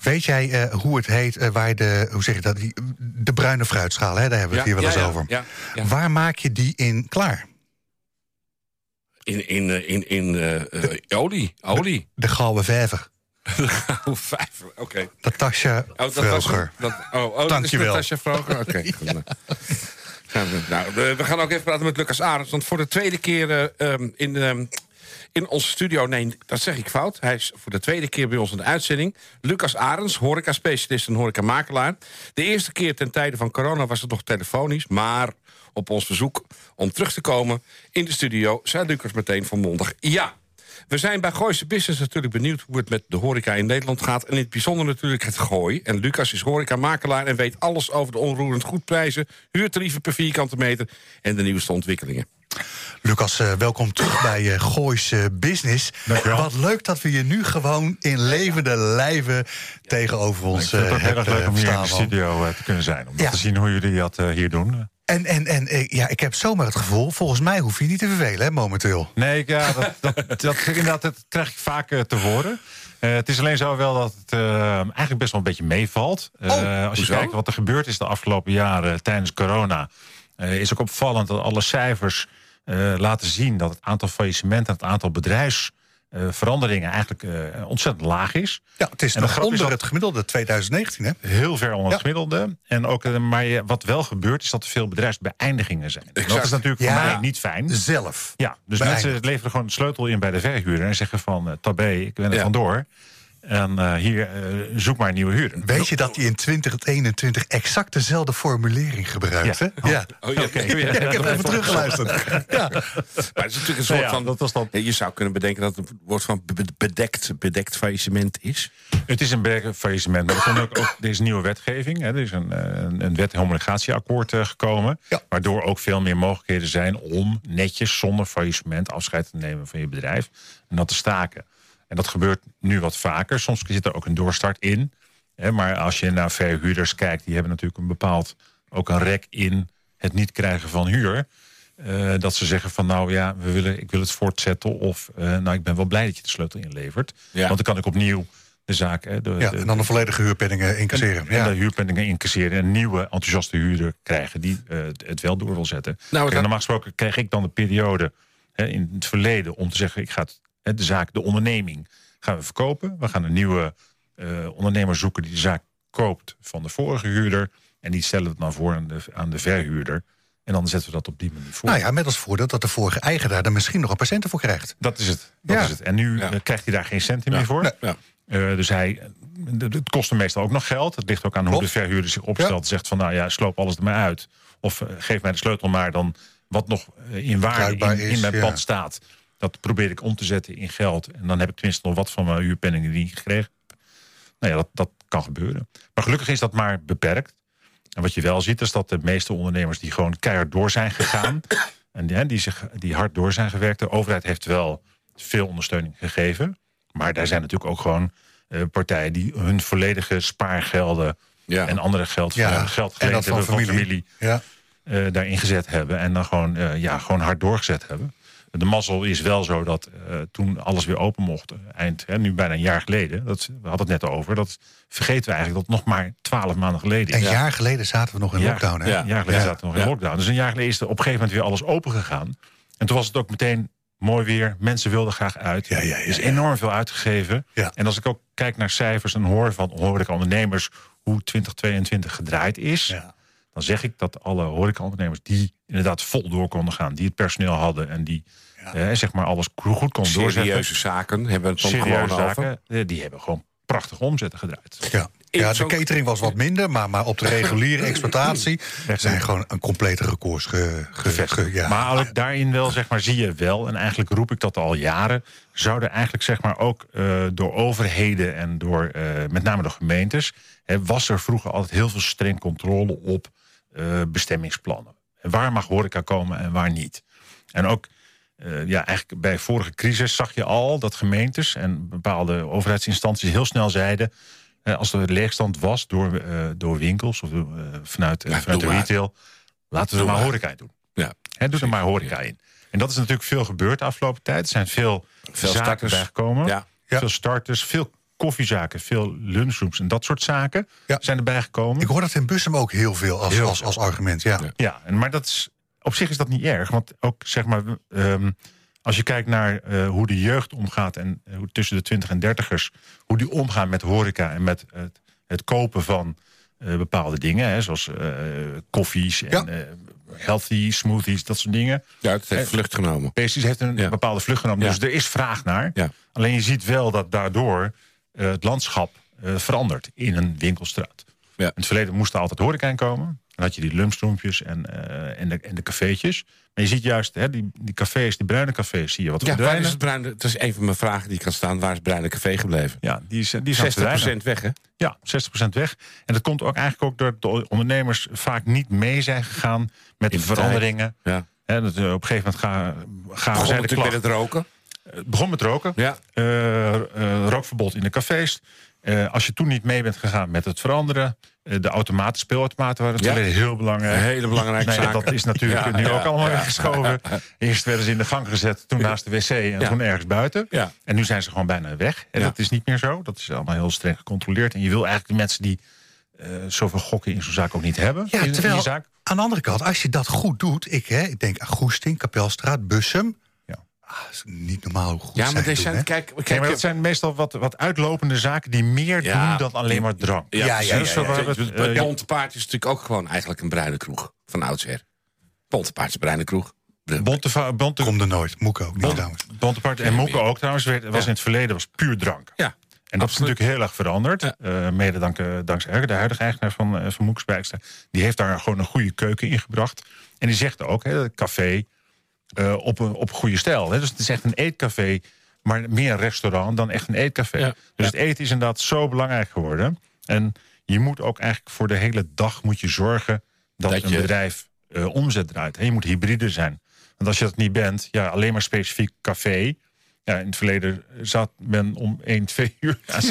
Weet jij eh, hoe het heet, eh, waar de, hoe zeg je dat, die, de bruine fruitschaal, hè, daar hebben we het Ja, hier wel eens over. Waar maak je die in klaar? In, in, eh, in, in eh, eh, olie. Olie. De gouden vijver. *laughs* Oh, vijf. Oké. Natasja Oh, dat Vroger. Dat, oh, oh, dat is Dankjewel. Natasja Vroger? Oké. *laughs* nou. Nou, we gaan ook even praten met Lucas Arends. Want voor de tweede keer eh, ehm, in, ehm, in onze studio... Nee, dat zeg ik fout. Hij is voor de tweede keer bij ons in de uitzending. Lucas Arends, horeca-specialist en horeca-makelaar. De eerste keer ten tijde van corona was het nog telefonisch. Maar op ons verzoek om terug te komen in de studio... zei Lucas meteen volmondig ja. We zijn bij Gooise Business natuurlijk benieuwd hoe het met de horeca in Nederland gaat. En in het bijzonder natuurlijk het gooi. En Lucas is horeca-makelaar en weet alles over de onroerend goedprijzen... huurtarieven per vierkante meter en de nieuwste ontwikkelingen. Lucas, eh, welkom terug bij Goois eh, Business. Dankjewel. Wat leuk dat we je nu gewoon in levende lijven tegenover ons het eh, heel erg hebt, leuk eh, om hier in de studio te kunnen zijn. Om Ja. te zien hoe jullie dat hier doen. En, en, en eh, ja, ik heb zomaar het gevoel, volgens mij hoef je niet te vervelen, hè, momenteel. Nee, ja, dat, dat, *laughs* dat, inderdaad, dat krijg ik vaak eh, te horen. Eh, het is alleen zo wel dat het eigenlijk best wel een beetje meevalt. Eh, als je hoezo? kijkt wat er gebeurd is de afgelopen jaren tijdens corona... is ook opvallend dat alle cijfers laten zien... dat het aantal faillissementen en het aantal bedrijfsveranderingen... eigenlijk eh, ontzettend laag is. Ja, het is En nog is onder het gemiddelde 2019, hè? Heel ver onder Ja. het gemiddelde. En ook, eh, maar wat wel gebeurt, is dat er veel bedrijfsbeëindigingen zijn. Dat is natuurlijk Ja. voor mij niet fijn. Zelf. Ja, dus Beëindigd. mensen leveren gewoon de sleutel in bij de verhuurder en zeggen van uh, tabé, ik ben er Ja. vandoor. En eh, hier, eh, zoek maar een nieuwe huurder. Weet je dat hij in 2021 exact dezelfde formulering gebruikt, Ja. hè? Ja. Oh, ja, ik heb even teruggeluisterd. Ja. Maar het is natuurlijk een Nou soort ja, van... dat was dan- Je zou kunnen bedenken dat het een woord van be- bedekt, bedekt faillissement is. Het is een berg faillissement. Maar er komt ook, ook deze nieuwe wetgeving. Hè, er is een, eh, een, een wet homologatieakkoord eh, gekomen. Ja. Waardoor ook veel meer mogelijkheden zijn om netjes zonder faillissement afscheid te nemen van je bedrijf. En dat te staken. En dat gebeurt nu wat vaker. Soms zit er ook een doorstart in. Hè, maar als je naar verhuurders kijkt, die hebben natuurlijk een bepaald ook een rek in het niet krijgen van huur. Eh, dat ze zeggen van nou ja, we willen, ik wil het voortzetten. Of eh, nou, ik ben wel blij dat je de sleutel inlevert. Ja. Want dan kan ik opnieuw de zaak. Hè, de, ja, de- en dan de volledige huurpenningen incasseren. en Ja. de huurpenningen incasseren. En een nieuwe enthousiaste huurder krijgen die eh, het wel door wil zetten. Nou, Kijk, normaal gesproken kreeg ik dan de periode hè, in het verleden om te zeggen: ik ga het, de zaak, de onderneming gaan we verkopen. We gaan een nieuwe eh, ondernemer zoeken die de zaak koopt van de vorige huurder. En die stellen het dan voor aan de, aan de verhuurder. En dan zetten we dat op die manier voor. Nou ja, met als voordeel dat de vorige eigenaar er misschien nog een patiënten voor krijgt. Dat is het. Dat Ja. is het. En nu Ja. eh, krijgt hij daar geen cent meer voor. Nee, ja. Eh, dus hij, het kost hem meestal ook nog geld. Het ligt ook aan hoe de verhuurder zich opstelt. Zegt van, nou ja, sloop alles er maar uit. Of geef mij de sleutel maar dan wat nog in waarde in, in is, mijn ja. pand staat. Dat probeer ik om te zetten in geld. En dan heb ik tenminste nog wat van mijn huurpenningen die ik gekregen heb. Nou ja, dat, dat kan gebeuren. Maar gelukkig is dat maar beperkt. En wat je wel ziet, is dat de meeste ondernemers die gewoon keihard door zijn gegaan. *coughs* en die, zich, die hard door zijn gewerkt. De overheid heeft wel veel ondersteuning gegeven. Maar daar zijn natuurlijk ook gewoon eh, partijen die hun volledige spaargelden Ja. en andere geld, Ja, geld en geleend dat van hebben van familie. familie Ja. eh, daarin gezet hebben. En dan gewoon, eh, ja, gewoon hard doorgezet hebben. De mazzel is wel zo dat eh, toen alles weer open mocht, eh, eind, hè, nu bijna een jaar geleden, dat, we hadden het net over, dat vergeten we eigenlijk dat het nog maar twaalf maanden geleden Een is. jaar geleden zaten we nog in Ja. lockdown. Hè? Ja. Een jaar geleden zaten we nog in lockdown. Dus een jaar geleden is er op een gegeven moment weer alles open gegaan. En toen was het ook meteen mooi weer, mensen wilden graag uit. Ja, er is enorm veel uitgegeven. Ja. En als ik ook kijk naar cijfers en hoor van horecaondernemers... hoe 2022 gedraaid is... Ja. Dan zeg ik dat alle horecaondernemers die inderdaad vol door konden gaan... die het personeel hadden en die eh, zeg maar alles goed konden doorzetten... Serieuze zaken hebben het dan serieuze gewoon zaken, eh, die hebben gewoon prachtige omzetten gedraaid. Ja. Ja, de catering was wat minder, maar, maar op de reguliere *laughs* exploitatie zijn gewoon een complete records ge, ge, ge- ja. Maar ook daarin wel, zeg maar, zie je wel, en eigenlijk roep ik dat al jaren, zouden eigenlijk zeg maar ook eh, door overheden en door eh, met name de gemeentes, hè, was er vroeger altijd heel veel streng controle op bestemmingsplannen. En waar mag horeca komen en waar niet. En ook eh, ja, eigenlijk bij vorige crisis zag je al dat gemeentes en bepaalde overheidsinstanties heel snel zeiden. eh, als er leegstand was door, eh, door winkels of eh, vanuit, eh, Ja, vanuit de retail, laten we er maar maar. horeca in doen. Ja. Hè, doe er maar horeca in. En dat is natuurlijk veel gebeurd de afgelopen tijd. Er zijn veel, Veel zaken starters. bijgekomen. Ja. Veel starters, veel koffiezaken, veel lunchrooms en dat soort zaken Ja. zijn erbij gekomen. Ik hoor dat in Bussum ook heel veel als, Heel als, argument. Ja. Ja. Maar dat is, op zich is dat niet erg. Want ook zeg maar, ehm, als je kijkt naar eh, hoe de jeugd omgaat en eh, hoe tussen de 20 en 30ers, hoe die omgaan met horeca en met het, het kopen van eh, bepaalde dingen, hè, zoals eh, koffies en Ja. eh, healthy smoothies, dat soort dingen. Ja, het heeft vlucht genomen. Pastries heeft een Ja. bepaalde vlucht genomen. Ja. Dus er is vraag naar. Ja. Alleen je ziet wel dat daardoor eh, het landschap eh, verandert in een winkelstraat. Ja. In het verleden moest er altijd horeca in komen. Dan had je die lumpstroempjes en, eh, en, de, en de cafeetjes. Maar je ziet juist hè, die, die cafés, die bruine cafés, zie je wat Ja, waar verdwijnen. is het bruine? Dat is een van mijn vragen die kan staan. Waar is Bruine Café gebleven? Ja, die is, die is aan het 60% verdwijnen. weg, hè? Ja, 60% weg. En dat komt ook eigenlijk ook door de ondernemers vaak niet mee zijn gegaan met de de veranderingen. Ja. Dat, op een gegeven moment gaan, de natuurlijk klachten. met het roken. Het begon met roken. Ja. Eh, eh, rookverbod in de cafés. Eh, als je toen niet mee bent gegaan met het veranderen. de automaten, speelautomaten waren Ja. natuurlijk heel belangrijk. Een hele *laughs* belangrijke ja, zaak. Dat is natuurlijk Ja, nu ja, ook allemaal ja. weggeschoven. *laughs* Eerst werden ze in de gang gezet, toen naast de wc en Ja. toen ergens buiten. Ja. En nu zijn ze gewoon bijna weg. En Ja. dat is niet meer zo. Dat is allemaal heel streng gecontroleerd. En je wil eigenlijk de mensen die eh, zoveel gokken in zo'n zaak ook niet hebben. Ja, in, terwijl zaak. aan de andere kant, als je dat goed doet, ik, hè, ik denk aan Goesting, Kapelstraat, Bussum. Ja. Ah, is niet normaal hoe goed Ja, zij maar het deze doen, zijn, kijk, kijk, maar dat zijn meestal wat, wat uitlopende zaken die meer Ja. doen dan alleen maar drank. Ja, Ja, ja, precies. ja, het, Eh, het ja. Bontepaard is natuurlijk ook gewoon eigenlijk een bruine kroeg. Van oudsher. Bontepaard is een bruine kroeg. Bonte, bonte, Komt er nooit. Moek ook niet trouwens. En Moeke ook trouwens. werd- was Ja. in het verleden was puur drank. Ja, En dat is natuurlijk heel erg veranderd. Ja. Eh, mede dank, eh, dankzij Erke, de huidige eigenaar van, uh, van. Die heeft daar gewoon een goede keuken in gebracht. En die zegt ook, hè, het café eh, op, een, op goede stijl. Hè. Dus het is echt een eetcafé, maar meer een restaurant dan echt een eetcafé. Ja. Dus het eten is inderdaad zo belangrijk geworden. En je moet ook eigenlijk voor de hele dag moet je zorgen dat, Dat een je- bedrijf eh, omzet draait. Hè. Je moet hybride zijn. Want als je dat niet bent, ja, alleen maar specifiek café. Ja, in het verleden zat men om 1, 2 uur *laughs* aan,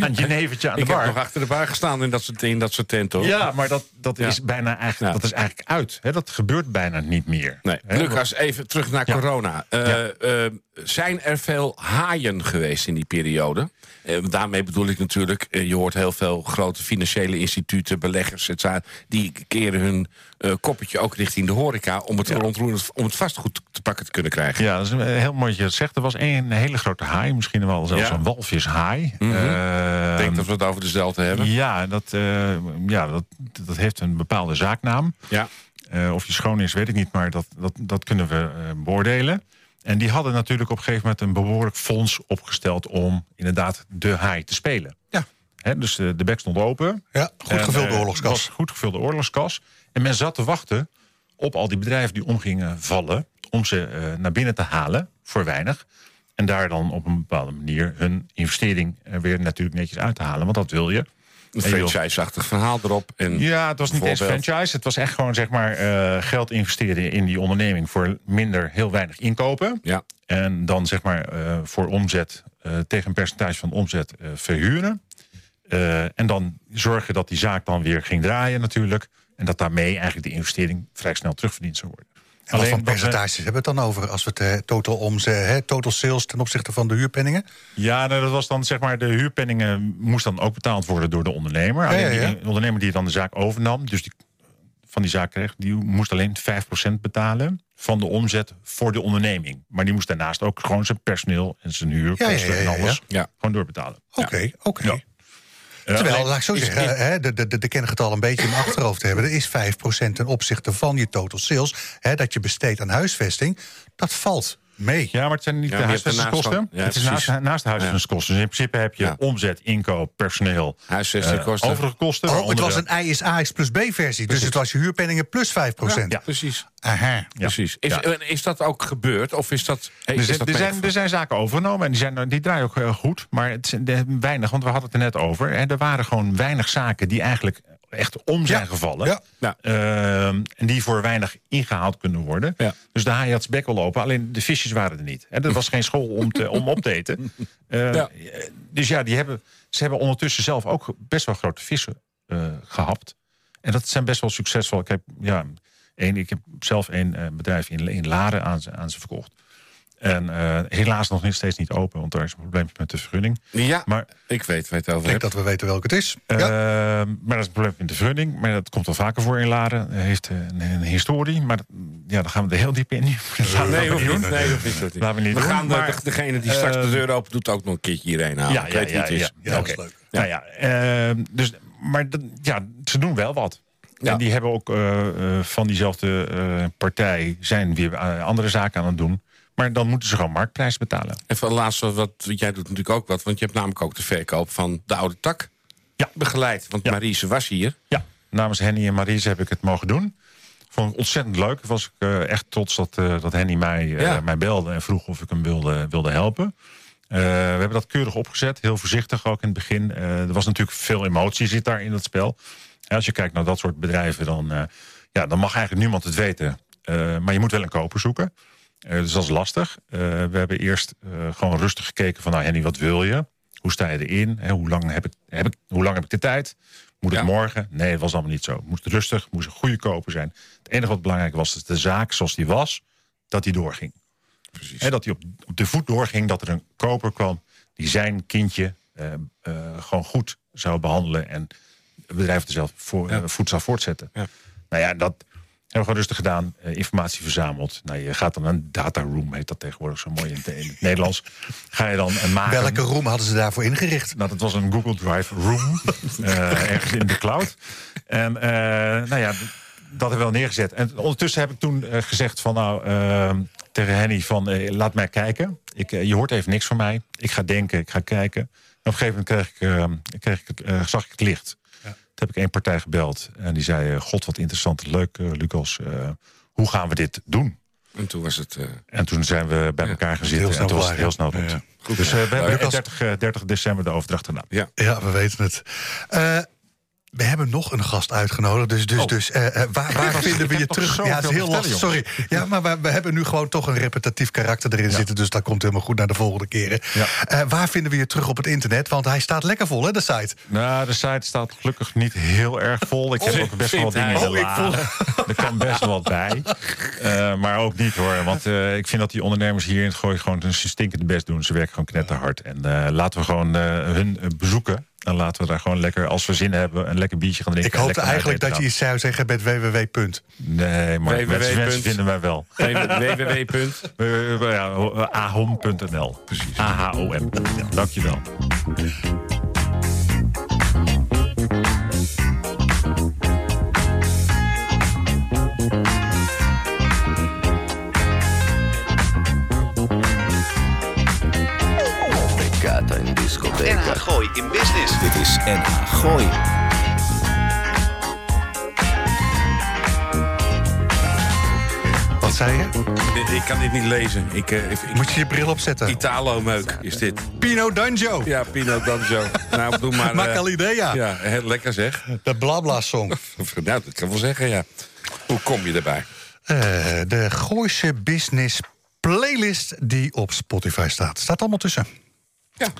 aan het jenevertje aan de Ik heb bar. nog achter de bar gestaan in dat soort, in dat soort tenten. hoor. Ja, maar dat, dat, Ja. is bijna eigenlijk, Ja. dat is eigenlijk uit. Hè? Dat gebeurt bijna niet meer. Nee. Hè? Lucas, even terug naar Ja. corona. Eh, eh, zijn er veel haaien geweest in die periode? Eh, daarmee bedoel ik natuurlijk, eh, je hoort heel veel grote financiële instituten, beleggers, et cetera, die keren hun eh, koppetje ook richting de horeca om het, Ja. om het vastgoed te pakken te kunnen krijgen. Ja, dat is een heel mooi dat je dat zegt. Er was een hele grote haai, misschien wel zelfs Ja. een walvishaai. Eh, Ik denk dat we het over dezelfde hebben. Ja, dat, ja dat, dat heeft een bepaalde zaaknaam. Ja. Of die schoon is, weet ik niet, maar dat, dat, dat kunnen we beoordelen. En die hadden natuurlijk op een gegeven moment een behoorlijk fonds opgesteld om inderdaad de haai te spelen. Ja. Dus eh, de bek stond open. Ja, goed gevulde eh, oorlogskas. was goed gevulde oorlogskas. En men zat te wachten op al die bedrijven die om gingen vallen... om ze eh, naar binnen te halen voor weinig. En daar dan op een bepaalde manier hun investering er weer natuurlijk netjes uit te halen. Want dat wil je. Een franchise-achtig verhaal erop. En ja, het was niet eens franchise. Het was echt gewoon zeg maar eh, geld investeren in die onderneming voor minder, heel weinig inkopen. Ja. En dan zeg maar eh, voor omzet eh, tegen een percentage van omzet verhuren. En dan zorgen dat die zaak dan weer ging draaien natuurlijk. En dat daarmee eigenlijk de investering vrij snel terugverdiend zou worden. En wat voor wat we- percentages hebben we het dan over als we het eh, total omzet, hè, total sales ten opzichte van de huurpenningen? Ja, nou, dat was dan zeg maar de huurpenningen moest dan ook betaald worden door de ondernemer. Ja, Alleen ja, ja. die ondernemer die dan de zaak overnam, dus die van die zaak kreeg, die moest alleen 5% betalen van de omzet voor de onderneming. Maar die moest daarnaast ook gewoon zijn personeel en zijn huurkosten Ja, ja, ja, en alles ja. gewoon doorbetalen. Oké, oké. Ja. Terwijl, alleen laat ik zo is- zeggen, hè, de, de, de, kengetal een beetje in mijn achterhoofd hebben. Er is 5% ten opzichte van je total sales. Hè, dat je besteedt aan huisvesting. Dat valt mee. Ja, maar het zijn niet Ja, de huisvestingskosten. ja, het is naast, precies. naast de huisvestingskosten. Dus in principe heb je Ja. omzet, inkoop, personeel, Huisvestingkosten. eh, overige kosten. Oh, het was een I is AX plus B versie. Dus het was je huurpenningen plus 5%. Ja, precies. Aha. precies. Is, eh, is dat ook gebeurd? Of is dat. Er is zijn, dat er, zijn, er zaken overgenomen en die, zijn, die draaien ook heel goed. Maar het zijn weinig, want we hadden het er net over. En er waren gewoon weinig zaken die eigenlijk echt om zijn Ja, gevallen. ja. Ja. Ehm, en die voor weinig ingehaald kunnen worden. Ja. Dus de haai had zijn bek wel lopen. Alleen de visjes waren er niet. En er was geen school om, te, om op te eten. *laughs* Eh, Ja. Dus ja, die hebben, ze hebben ondertussen zelf ook best wel grote vissen eh, gehapt. En dat zijn best wel succesvol. Ik heb, ja, één, ik heb zelf een eh, bedrijf in, in Laren aan ze, aan ze verkocht. En eh, helaas nog niet, steeds niet open, want daar is een probleem met de vergunning. Ja, Maar, ik weet het over Ik denk dat we weten welke het is. eh, ja. maar dat is een probleem met de vergunning. Maar dat komt wel vaker voor in Laren. Heeft eh, een, een historie, maar dat- ja, daar gaan we er heel diep in. *laughs* We Nee, hoeft niet. Nee, hoeft niet. Laten we niet we doen, gaan de- maar, de- degene die straks de deur open doet ook nog een keertje hierheen halen. Ja, ik ja, weet ja, ja. Ja, dat is leuk. Nou ja, dus, maar ja, ze doen wel wat. Ja. En die hebben ook eh, eh, van diezelfde eh, partij zijn weer andere zaken aan het doen. Maar dan moeten ze gewoon marktprijs betalen. En van laatste, wat, jij doet natuurlijk ook wat, want je hebt namelijk ook de verkoop van de oude tak Ja. begeleid. Want Ja. Marise was hier. Ja, namens Henny en Maries heb ik het mogen doen. Vond ik ontzettend leuk. Was ik eh, echt trots dat, eh, dat Henny mij, eh, mij belde en vroeg of ik hem wilde, wilde helpen. We hebben dat keurig opgezet, heel voorzichtig ook in het begin. Er was natuurlijk veel emotie zit daar in dat spel. En als je kijkt naar dat soort bedrijven, dan, ja, dan mag eigenlijk niemand het weten. Maar je moet wel een koper zoeken. Eh, dus dat is lastig. Eh, we hebben eerst eh, gewoon rustig gekeken van... nou Henny, wat wil je? Hoe sta je erin? Hè, hoe, lang heb ik, heb ik, hoe lang heb ik de tijd? Moet het Ja. morgen? Nee, dat was allemaal niet zo. Het moest rustig, moest een goede koper zijn. Het enige wat belangrijk was, dat de zaak zoals die was... dat die doorging. Precies. Dat hij op, op de voet doorging, dat er een koper kwam... die zijn kindje gewoon goed zou behandelen... en het bedrijf er zelf voor, Ja. voet zou voortzetten. Ja. Nou ja, dat hebben we gewoon rustig gedaan. eh, informatie verzameld. Nou, je gaat dan een data room, heet dat tegenwoordig zo mooi in het, in het Nederlands. Ga je dan een maken. Welke room hadden ze daarvoor ingericht? Nou, dat was een Google Drive room. *laughs* eh, ergens in de cloud. En eh, nou ja, dat hebben we wel neergezet. En ondertussen heb ik toen eh, gezegd van nou eh, tegen Henny van eh, laat mij kijken. Ik, eh, je hoort even niks van mij. Ik ga denken, ik ga kijken. En op een gegeven moment kreeg ik, eh, kreeg ik het, eh, zag ik het licht. Toen heb ik één partij gebeld. En die zei, eh, god wat interessant, leuk eh, Lucas. eh, hoe gaan we dit doen? En toen was het... eh, En toen zijn we bij elkaar snel En toen was het heel snel rond. Ja. Dus we hebben Lucas- 30, eh, 30 december de overdracht gedaan. ja. Ja, we weten het. Eh, we hebben nog een gast uitgenodigd. Dus, dus, Oh. dus eh, eh, waar, *laughs* waar vinden we je terug? Ja, het is heel lastig. Sorry. Ja, maar we, we hebben nu gewoon toch een repetitief karakter erin zitten. Dus dat komt helemaal goed naar de volgende keren. Ja. Eh, waar vinden we je terug op het internet? Want hij staat lekker vol, hè, de site. Nou, de site staat gelukkig niet heel erg vol. Ik heb Oh, ook best wel wat dingen. Oh, ik. Er kan best wel wat bij. Maar ook niet hoor. Want ik vind dat die ondernemers hier in het gooi gewoon een stinkende best doen. Ze werken gewoon knetterhard. En laten we gewoon hun bezoeken. En laten we daar gewoon lekker, als we zin hebben, een lekker biertje gaan drinken. Ik hoopte eigenlijk dat je iets zou zeggen met www. punt. Nee, maar www. mensen, mensen vinden wij wel. www. punt. *laughs* Eh, eh, ja, ahom.nl. Precies. A-H-O-M. Ja, dankjewel. NH Gooi. Wat zei je? Ik kan dit niet lezen. Ik, eh, ik, ik- Moet je je bril opzetten? Italo-meuk is dit. Pino Danjo. Ja, Pino Danjo. *laughs* Nou, doe maar... Maak eh, al idea. Ja, heel lekker zeg. De Blabla-song. *laughs* Nou, dat kan wel zeggen, ja. Hoe kom je erbij? Eh, de Gooise Business playlist die op Spotify staat. Staat allemaal tussen. Ja.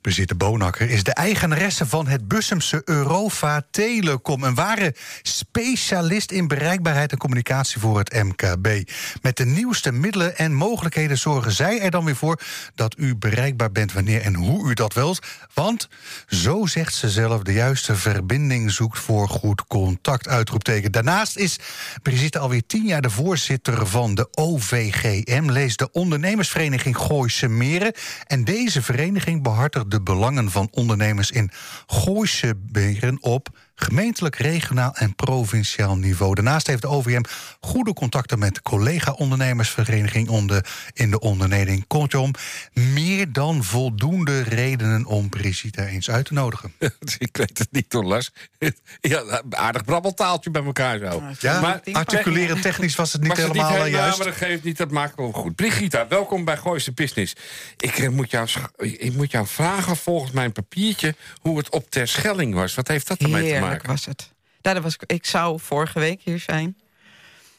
Brigitte Bonakker is de eigenaresse van het Bussumse Eurova Telecom. Een ware specialist in bereikbaarheid en communicatie voor het MKB. Met de nieuwste middelen en mogelijkheden zorgen zij er dan weer voor dat u bereikbaar bent wanneer en hoe u dat wilt. Want, zo zegt ze zelf, de juiste verbinding zoekt voor goed contact. Uitroepteken. Daarnaast is Brigitte alweer tien jaar de voorzitter van de OVGM, lees de ondernemersvereniging Gooise Meren. En deze vereniging behartigt de belangen van ondernemers in Gooise Meren op gemeentelijk, regionaal en provinciaal niveau. Daarnaast heeft de OVM goede contacten met collega-ondernemersvereniging onder, in de onderneming. Kortom, meer dan voldoende redenen om Brigitte eens uit te nodigen. *laughs* ik weet het niet hoor, Lars. *laughs* Ja, aardig brabbeltaaltje bij elkaar zo. Ja, Maar- articuleren technisch was het niet Was het helemaal eh, niet helemaal, juist. maar dat geeft niet, dat maakt wel goed. Brigitta, welkom bij Gooise Business. Ik, eh, moet jou, ik moet jou vragen, volgens mijn papiertje... hoe het op Terschelling was. Wat heeft dat ermee te Heerlijk was het. Dat was, ik zou vorige week hier zijn.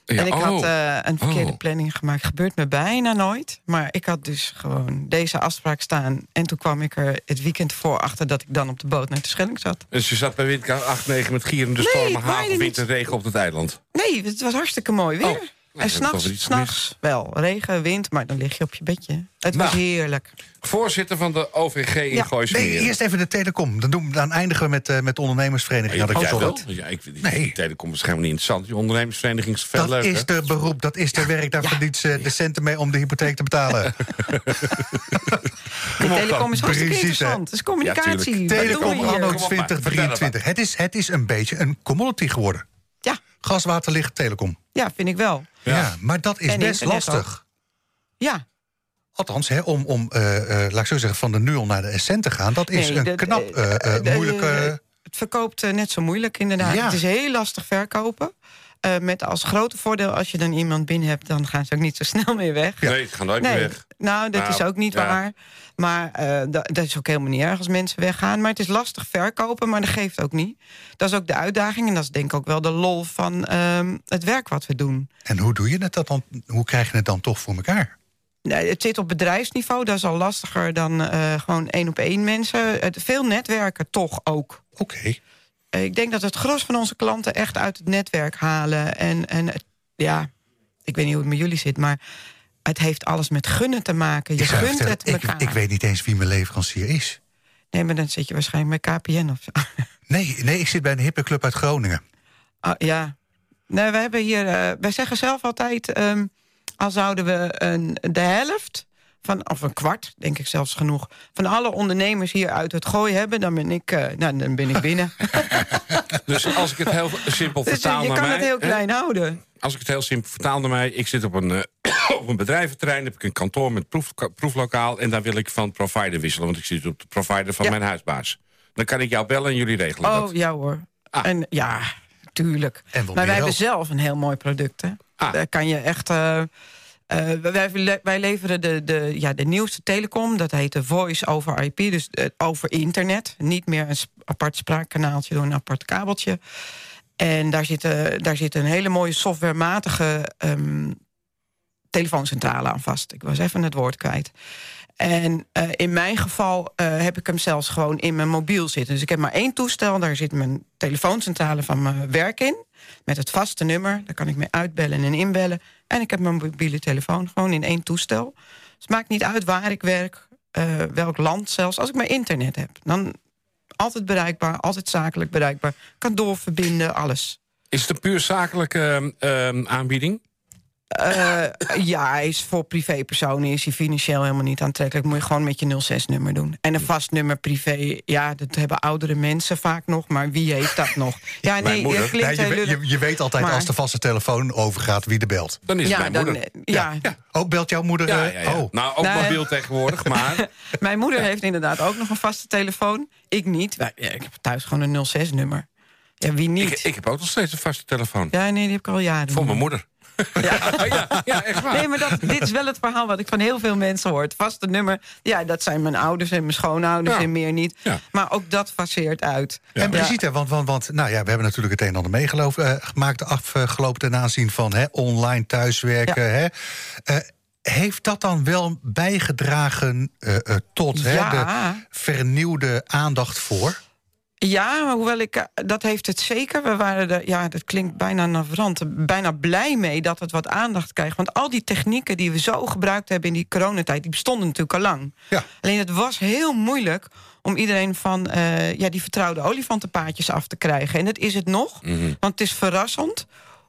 Ja, en ik had oh. eh, een verkeerde Oh. planning gemaakt. Gebeurt me bijna nooit. Maar ik had dus gewoon deze afspraak staan. En toen kwam ik er het weekend voor achter... dat ik dan op de boot naar de Schelling zat. Dus je zat bij windkracht 8, 9 met gierende Nee, stormen, hagel, wind en regen op het eiland. Nee, het was hartstikke mooi weer. Oh, en s'nachts, s'nachts wel. Regen, wind, maar dan lig je op je bedje. Het was Nou. heerlijk. Voorzitter van de OVG in Ja. Nee, eerst even de telecom. Dan, doen, dan eindigen we met, eh, met de ondernemersvereniging. Had ik Jij wel? Ja, ik, die, Nee. telecom is helemaal niet interessant. Die ondernemersvereniging is veel Dat leuker. is de beroep, dat is de werk. Daar verdient ze de centen mee om de hypotheek te betalen. *laughs* De telecom is hartstikke interessant. Het is communicatie. Telecom je anno Kom op maar, 2023. Het is, het is een beetje een commodity geworden. Gas, water, licht, telecom. ja, vind ik wel. Ja, maar dat is En best lastig. Ja, Althans, hè, om, om eh, eh, laat ik zo zeggen, van de nul naar de essent te gaan... dat is Nee, een knap, eh, eh, moeilijke... Het verkoopt net zo moeilijk, inderdaad. Ja. Het is heel lastig verkopen. Eh, met als grote voordeel, als je dan iemand binnen hebt... dan gaan ze ook niet zo snel meer weg. Nee, het gaat nooit Nee, meer weg. nou, dat Nou, is ook niet ja. waar. Maar eh, da- dat is ook helemaal niet erg als mensen weggaan. Maar het is lastig verkopen, maar dat geeft ook niet. Dat is ook de uitdaging en dat is denk ik ook wel de lol van ehm, het werk wat we doen. En hoe doe je het dan? Hoe krijg je het dan toch voor elkaar? Nee, het zit op bedrijfsniveau, dat is al lastiger dan eh, gewoon één op één mensen. Het, veel netwerken toch ook. Oké. Ik denk dat het gros van onze klanten echt uit het netwerk halen. En, en ja, ik weet niet hoe het met jullie zit, maar het heeft alles met gunnen te maken. Je gunt het ik, elkaar. ik weet niet eens wie mijn leverancier is. Nee, maar dan zit je waarschijnlijk bij KPN of zo. *laughs* Nee, nee ik zit bij een hippe club uit Groningen. Ah, ja. Nee, we hebben hier. eh, wij zeggen zelf altijd. ehm, al zouden we een, de helft. Van, of een kwart, denk ik zelfs genoeg. Van alle ondernemers hier uit het gooi hebben, dan ben ik, eh, nou, dan ben ik binnen. *laughs* Dus als ik het heel simpel dus eh, vertaal je naar kan mij... het heel hè, klein houden. Als ik het heel simpel vertaal naar mij... ik zit op een, eh, *coughs* op een bedrijventerrein, heb ik een kantoor met proef, proeflokaal... en daar wil ik van provider wisselen, want ik zit op de provider van Ja. mijn huisbaas. Dan kan ik jou bellen en jullie regelen Oh, dat. ja hoor. Ah. En ja, tuurlijk. En maar wij hebben zelf een heel mooi product. Hè? Ah. Daar kan je echt. eh, eh, wij, wij leveren de, de, ja, de nieuwste telecom. Dat heet de Voice over IP. Dus eh, over internet. Niet meer een apart spraakkanaaltje door een apart kabeltje. En daar zit, daar zit een hele mooie softwarematige ehm, telefooncentrale aan vast. Ik was even het woord kwijt. En eh, in mijn geval eh, heb ik hem zelfs gewoon in mijn mobiel zitten. Dus ik heb maar één toestel. Daar zit mijn telefooncentrale van mijn werk in. Met het vaste nummer. Daar kan ik mee uitbellen en inbellen. En ik heb mijn mobiele telefoon gewoon in één toestel. Dus het maakt niet uit waar ik werk. eh, welk land zelfs. Als ik maar internet heb. Dan altijd bereikbaar. Altijd zakelijk bereikbaar. Kan doorverbinden. Alles. Is het een puur zakelijke ehm, aanbieding? Eh, ja, hij is voor privépersonen is hij financieel helemaal niet aantrekkelijk. Moet je gewoon met je 06-nummer doen. En een vast nummer privé, ja, dat hebben oudere mensen vaak nog. Maar wie heeft dat nog? Ja, nee, moeder. je, weet- lullig. je, je weet altijd Maar- als de vaste telefoon overgaat wie er belt. Dan is het Ja, mijn dan, moeder. ja, ja. Ook belt jouw moeder? Ja, eh, ja, ja. Oh, Nou, ook Nee. mobiel tegenwoordig, maar... *laughs* mijn moeder heeft inderdaad ook nog een vaste telefoon. Ik niet. Ja, ik heb thuis gewoon een 06-nummer. Ja, wie niet? ik, ik heb ook nog steeds een vaste telefoon. Ja, nee, die heb ik al jaren. Voor mijn moeder. *laughs* Ja. ja, ja, echt waar. Nee, maar dat, dit is wel het verhaal wat ik van heel veel mensen hoor. Het vaste nummer, ja, dat zijn mijn ouders en mijn schoonouders Ja. en meer niet. Ja. Maar ook dat faseert uit. En Brigitte, want, want, want nou ja, we hebben natuurlijk het een en ander meegemaakt de afgelopen ten aanzien van hè, online thuiswerken. Hè. Eh, heeft dat dan wel bijgedragen eh, eh, tot hè, de vernieuwde aandacht voor? Ja, maar hoewel ik, eh, dat heeft het zeker. We waren er, ja, dat klinkt bijna navrant, bijna blij mee dat het wat aandacht krijgt. Want al die technieken die we zo gebruikt hebben in die coronatijd, die bestonden natuurlijk al lang. Ja. Alleen het was heel moeilijk om iedereen van eh, ja, die vertrouwde olifantenpaadjes af te krijgen. En dat is het nog, want het is verrassend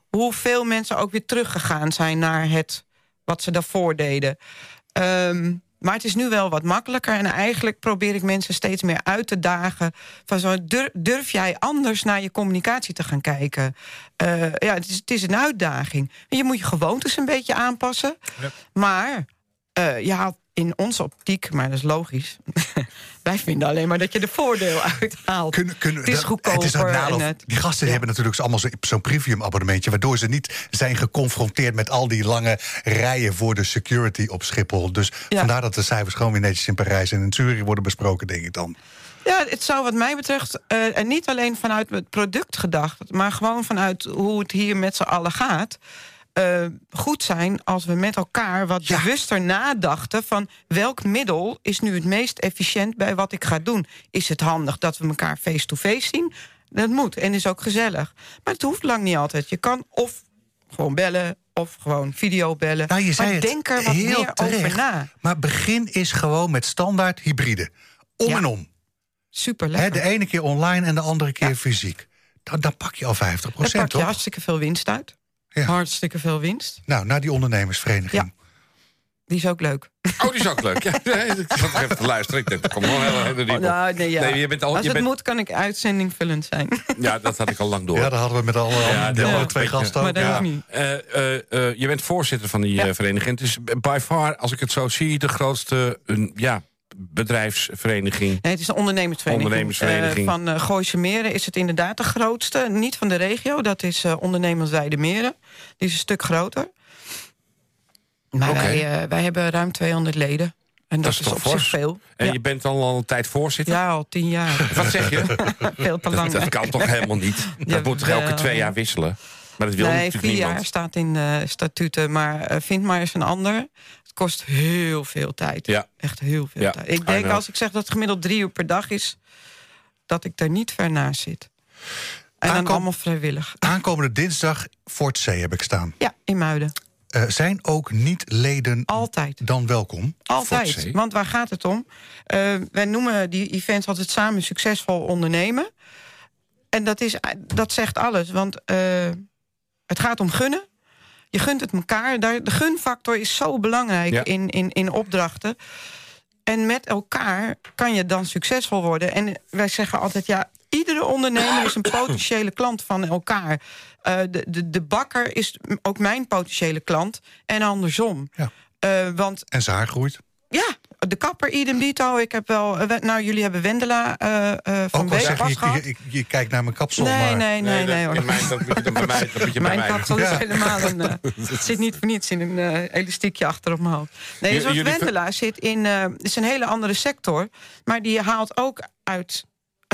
hoeveel mensen ook weer teruggegaan zijn naar het wat ze daarvoor deden. Ehm, maar het is nu wel wat makkelijker. En eigenlijk probeer ik mensen steeds meer uit te dagen. Van zo, dur- durf jij anders naar je communicatie te gaan kijken? Eh, ja, het is, het is een uitdaging. Je moet je gewoontes een beetje aanpassen. Maar eh, je haalt in onze optiek, maar dat is logisch. *laughs* Wij vinden alleen maar dat je de voordeel uithaalt. Kunnen, kunnen, het is goedkoper. Het is en het- die gasten Ja. hebben natuurlijk allemaal zo- zo'n premium abonnementje... waardoor ze niet zijn geconfronteerd met al die lange rijen... voor de security op Schiphol. Dus Ja. vandaar dat de cijfers gewoon weer netjes in Parijs en in Zurich worden besproken, denk ik dan. Ja, het zou wat mij betreft, eh, en niet alleen vanuit het product gedacht... maar gewoon vanuit hoe het hier met z'n allen gaat... eh, goed zijn als we met elkaar wat Ja. bewuster nadachten... van welk middel is nu het meest efficiënt bij wat ik ga doen. Is het handig dat we elkaar face-to-face zien? Dat moet en is ook gezellig. Maar het hoeft lang niet altijd. Je kan of gewoon bellen of gewoon videobellen. Nou, je zei maar het denk er wat heel meer terecht. over na. Maar begin is gewoon met standaard hybride. Om Ja. en om. Super lekker. de ene keer online en de andere keer Ja. fysiek. Dan, dan pak je al 50% Daar procent, pak je toch? hartstikke veel winst uit. Ja. Hartstikke veel winst. Nou, naar die ondernemersvereniging. Die is ook leuk. Oh, die is ook leuk. Ja, ik zat nog even te luisteren. Ik denk, er komt hele diep op. Nou, nee, ja. Nee, je bent al- Als je het bent- moet, kan ik uitzending vullend zijn. Ja, dat had ik al lang door. Ja, dat hadden we met alle, Ja, de ja. andere twee Ja. gasten maar ook. dat Ja. hoeft niet. Eh, eh, eh, je bent voorzitter van die Ja. vereniging. Het is by far, als ik het zo zie, de grootste een, ja, bedrijfsvereniging. Nee, het is een ondernemersvereniging. Ondernemersvereniging. Eh, van eh Gooise Meren is het inderdaad de grootste. Niet van de regio, dat is eh Ondernemerswijde Meren. Die is een stuk groter. Maar wij, wij hebben ruim 200 leden. En dat, is op zich veel. En ja. je bent al, al een tijd voorzitter. ja, al tien jaar. Wat zeg je? *laughs* veel te lang. Dat, dat kan toch helemaal niet? Dat moet toch elke twee jaar wisselen? Maar dat wil nee, natuurlijk vier niemand. jaar staat in de statuten. Maar eh, vind maar eens een ander. Het kost heel veel tijd. Ja. Echt heel veel Ja, tijd. Ik denk als ik zeg dat het gemiddeld drie uur per dag is... dat ik daar niet ver naast zit. En dan allemaal vrijwillig. Aankomende dinsdag Fort C heb ik staan. Ja, in Muiden. Eh, zijn ook niet-leden Altijd. dan welkom? Altijd. Zee. Want waar gaat het om? Eh, wij noemen die events altijd samen succesvol ondernemen. En dat, is, dat zegt alles. Want eh, het gaat om gunnen. Je gunt het elkaar. Daar, de gunfactor is zo belangrijk Ja. in, in, in opdrachten. En met elkaar kan je dan succesvol worden. En wij zeggen altijd, ja, iedere ondernemer is een *coughs* potentiële klant van elkaar. Eh, de, de, de bakker is ook mijn potentiële klant. En andersom. Ja. Eh, want En groeit. ja, de kapper, idem dito. Ik heb wel. eh, Nou, jullie hebben Wendela eh, eh, van Ook al Beek zeg pas je, gehad. je, je, je kijkt naar mijn kapsel, Nee, maar... nee, nee, nee, dat, hoor. mijn, dat moet je dan bij mij. Dat moet je bij Mijn mij kapsel is Ja. helemaal een. *laughs* het zit niet voor niets in een eh, elastiekje achter op mijn hoofd. Nee, jullie- Wendela zit in. eh, Het is een hele andere sector. Maar die haalt ook uit.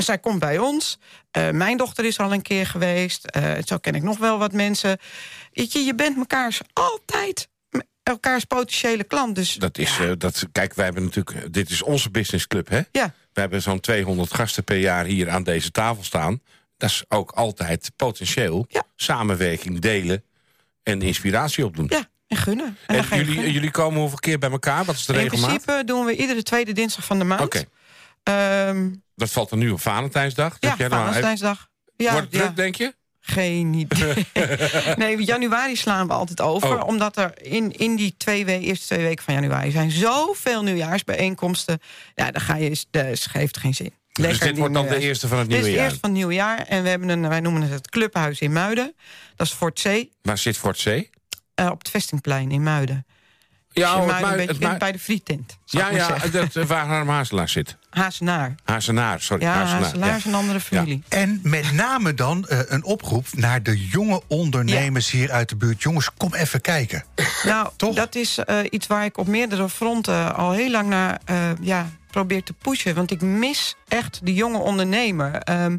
Zij komt bij ons. Eh, mijn dochter is al een keer geweest. Eh, zo ken ik nog wel wat mensen. Je, je bent mekaars altijd elkaars potentiële klant. Dus Dat is, eh, dat, kijk, wij hebben natuurlijk. Dit is onze businessclub, hè? ja, We hebben zo'n 200 gasten per jaar hier aan deze tafel staan. Dat is ook altijd potentieel Ja. samenwerking delen en inspiratie opdoen. ja, en gunnen. En, dan jullie, gunnen. jullie komen hoeveel keer bij elkaar? Wat is de In regelmaat? principe doen we iedere tweede dinsdag van de maand. Oké, Ehm, dat valt er nu op Valentijnsdag. ja, nou- Valentijnsdag. Ja, Wordt het druk, denk je? Geen idee. *laughs* nee, januari slaan we altijd over. Oh. Omdat er in, in die twee we eerste twee weken van januari zijn zoveel nieuwjaarsbijeenkomsten. Ja, dan ga je, dat geeft geen zin. dus dit wordt dan de eerste van het Dit is nieuwe de jaar. eerste van het nieuwjaar. En we hebben een, wij noemen het het Clubhuis in Muiden. Dat is Fort C. Waar zit Fort C? eh, op het Vestingplein in Muiden. Ja, oh, het Muiden het bij de frietent. ja, ja dat, waar Harm Hazelaar zit. Hazenaar. Hazenaar, sorry. Ja, Hazenaar, Hazelaar is een andere familie. En met name dan eh, een oproep naar de jonge ondernemers hier uit de buurt. Jongens, kom even kijken. Nou, Toch? dat is eh, iets waar ik op meerdere fronten al heel lang naar eh, ja, probeer te pushen. Want ik mis echt de jonge ondernemer. Ehm,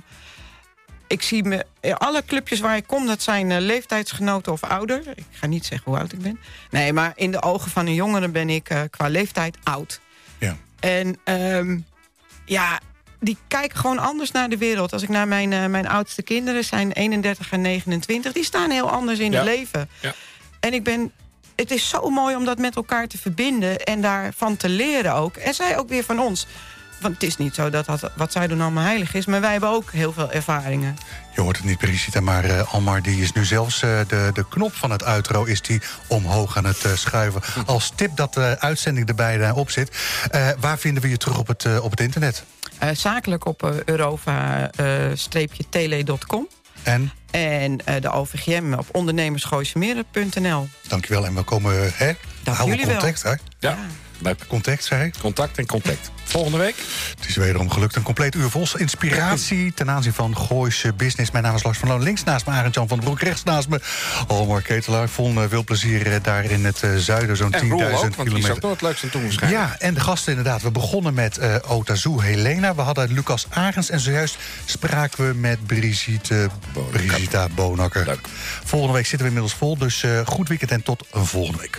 ik zie me, eh, alle clubjes waar ik kom, dat zijn eh, leeftijdsgenoten of ouder. Ik ga niet zeggen hoe oud ik ben. Nee, maar in de ogen van een jongere ben ik eh, qua leeftijd oud. Ja. En ehm, ja, die kijken gewoon anders naar de wereld. Als ik naar mijn, eh, mijn oudste kinderen zijn 31 en 29, die staan heel anders in Ja. het leven. Ja. En ik ben. Het is zo mooi om dat met elkaar te verbinden en daarvan te leren ook. En zij ook weer van ons. Want het is niet zo dat, dat wat zij doen allemaal heilig is, maar wij hebben ook heel veel ervaringen. Je hoort het niet, Brigitte, maar eh, Almar die is nu zelfs eh, de, de knop van het outro is die omhoog aan het eh, schuiven. Als tip dat de uitzending erbij eh, op zit. Eh, waar vinden we je terug op het, op het internet? Eh, zakelijk op eh, eurova-tele.com. En En eh, de OVGM op ondernemersgooisvermeren.nl. dankjewel en we komen, hè? Dank Hou jullie wel. contact, hè? Ja, leuk. Contact, zei. Contact en contact. Volgende week? Het is wederom gelukt. Een compleet uur vol inspiratie *clears throat* ten aanzien van Gooise business. Mijn naam is Lars van Loon. Links naast me Arend-Jan van den Broek. Rechts naast me Almar Ketelaar. Vol eh, veel plezier eh, daar in het eh, zuiden. Zo'n 10.000 En Roel ook, want die is kilometer. ook nog het leukste aan toe waarschijnlijk. Ja, en de gasten inderdaad. We begonnen met eh Otazu Helena. We hadden Lucas Arends. En zojuist spraken we met Brigitte, Bonakker. Brigitta Bonakker. Leuk. Volgende week zitten we inmiddels vol. Dus eh, goed weekend en tot een volgende week.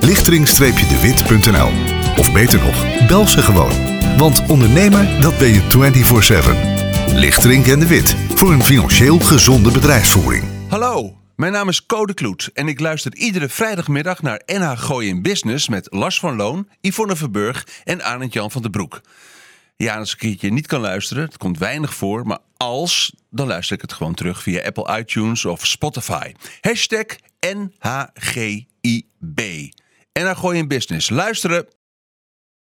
lichtering-dewit.nl Of beter nog, bel ze gewoon. Want ondernemer, dat ben je 24-7. Lichtering en de Wit, voor een financieel gezonde bedrijfsvoering. Hallo, mijn naam is Code Kloet en ik luister iedere vrijdagmiddag naar NH Gooi in Business met Lars van Loon, Yvonne Verburg en Arend Jan van den Broek. Ja, als ik een keertje niet kan luisteren, het komt weinig voor, maar als, dan luister ik het gewoon terug via Apple iTunes of Spotify. Hashtag NHGIB. NH Gooi in Business. Luisteren!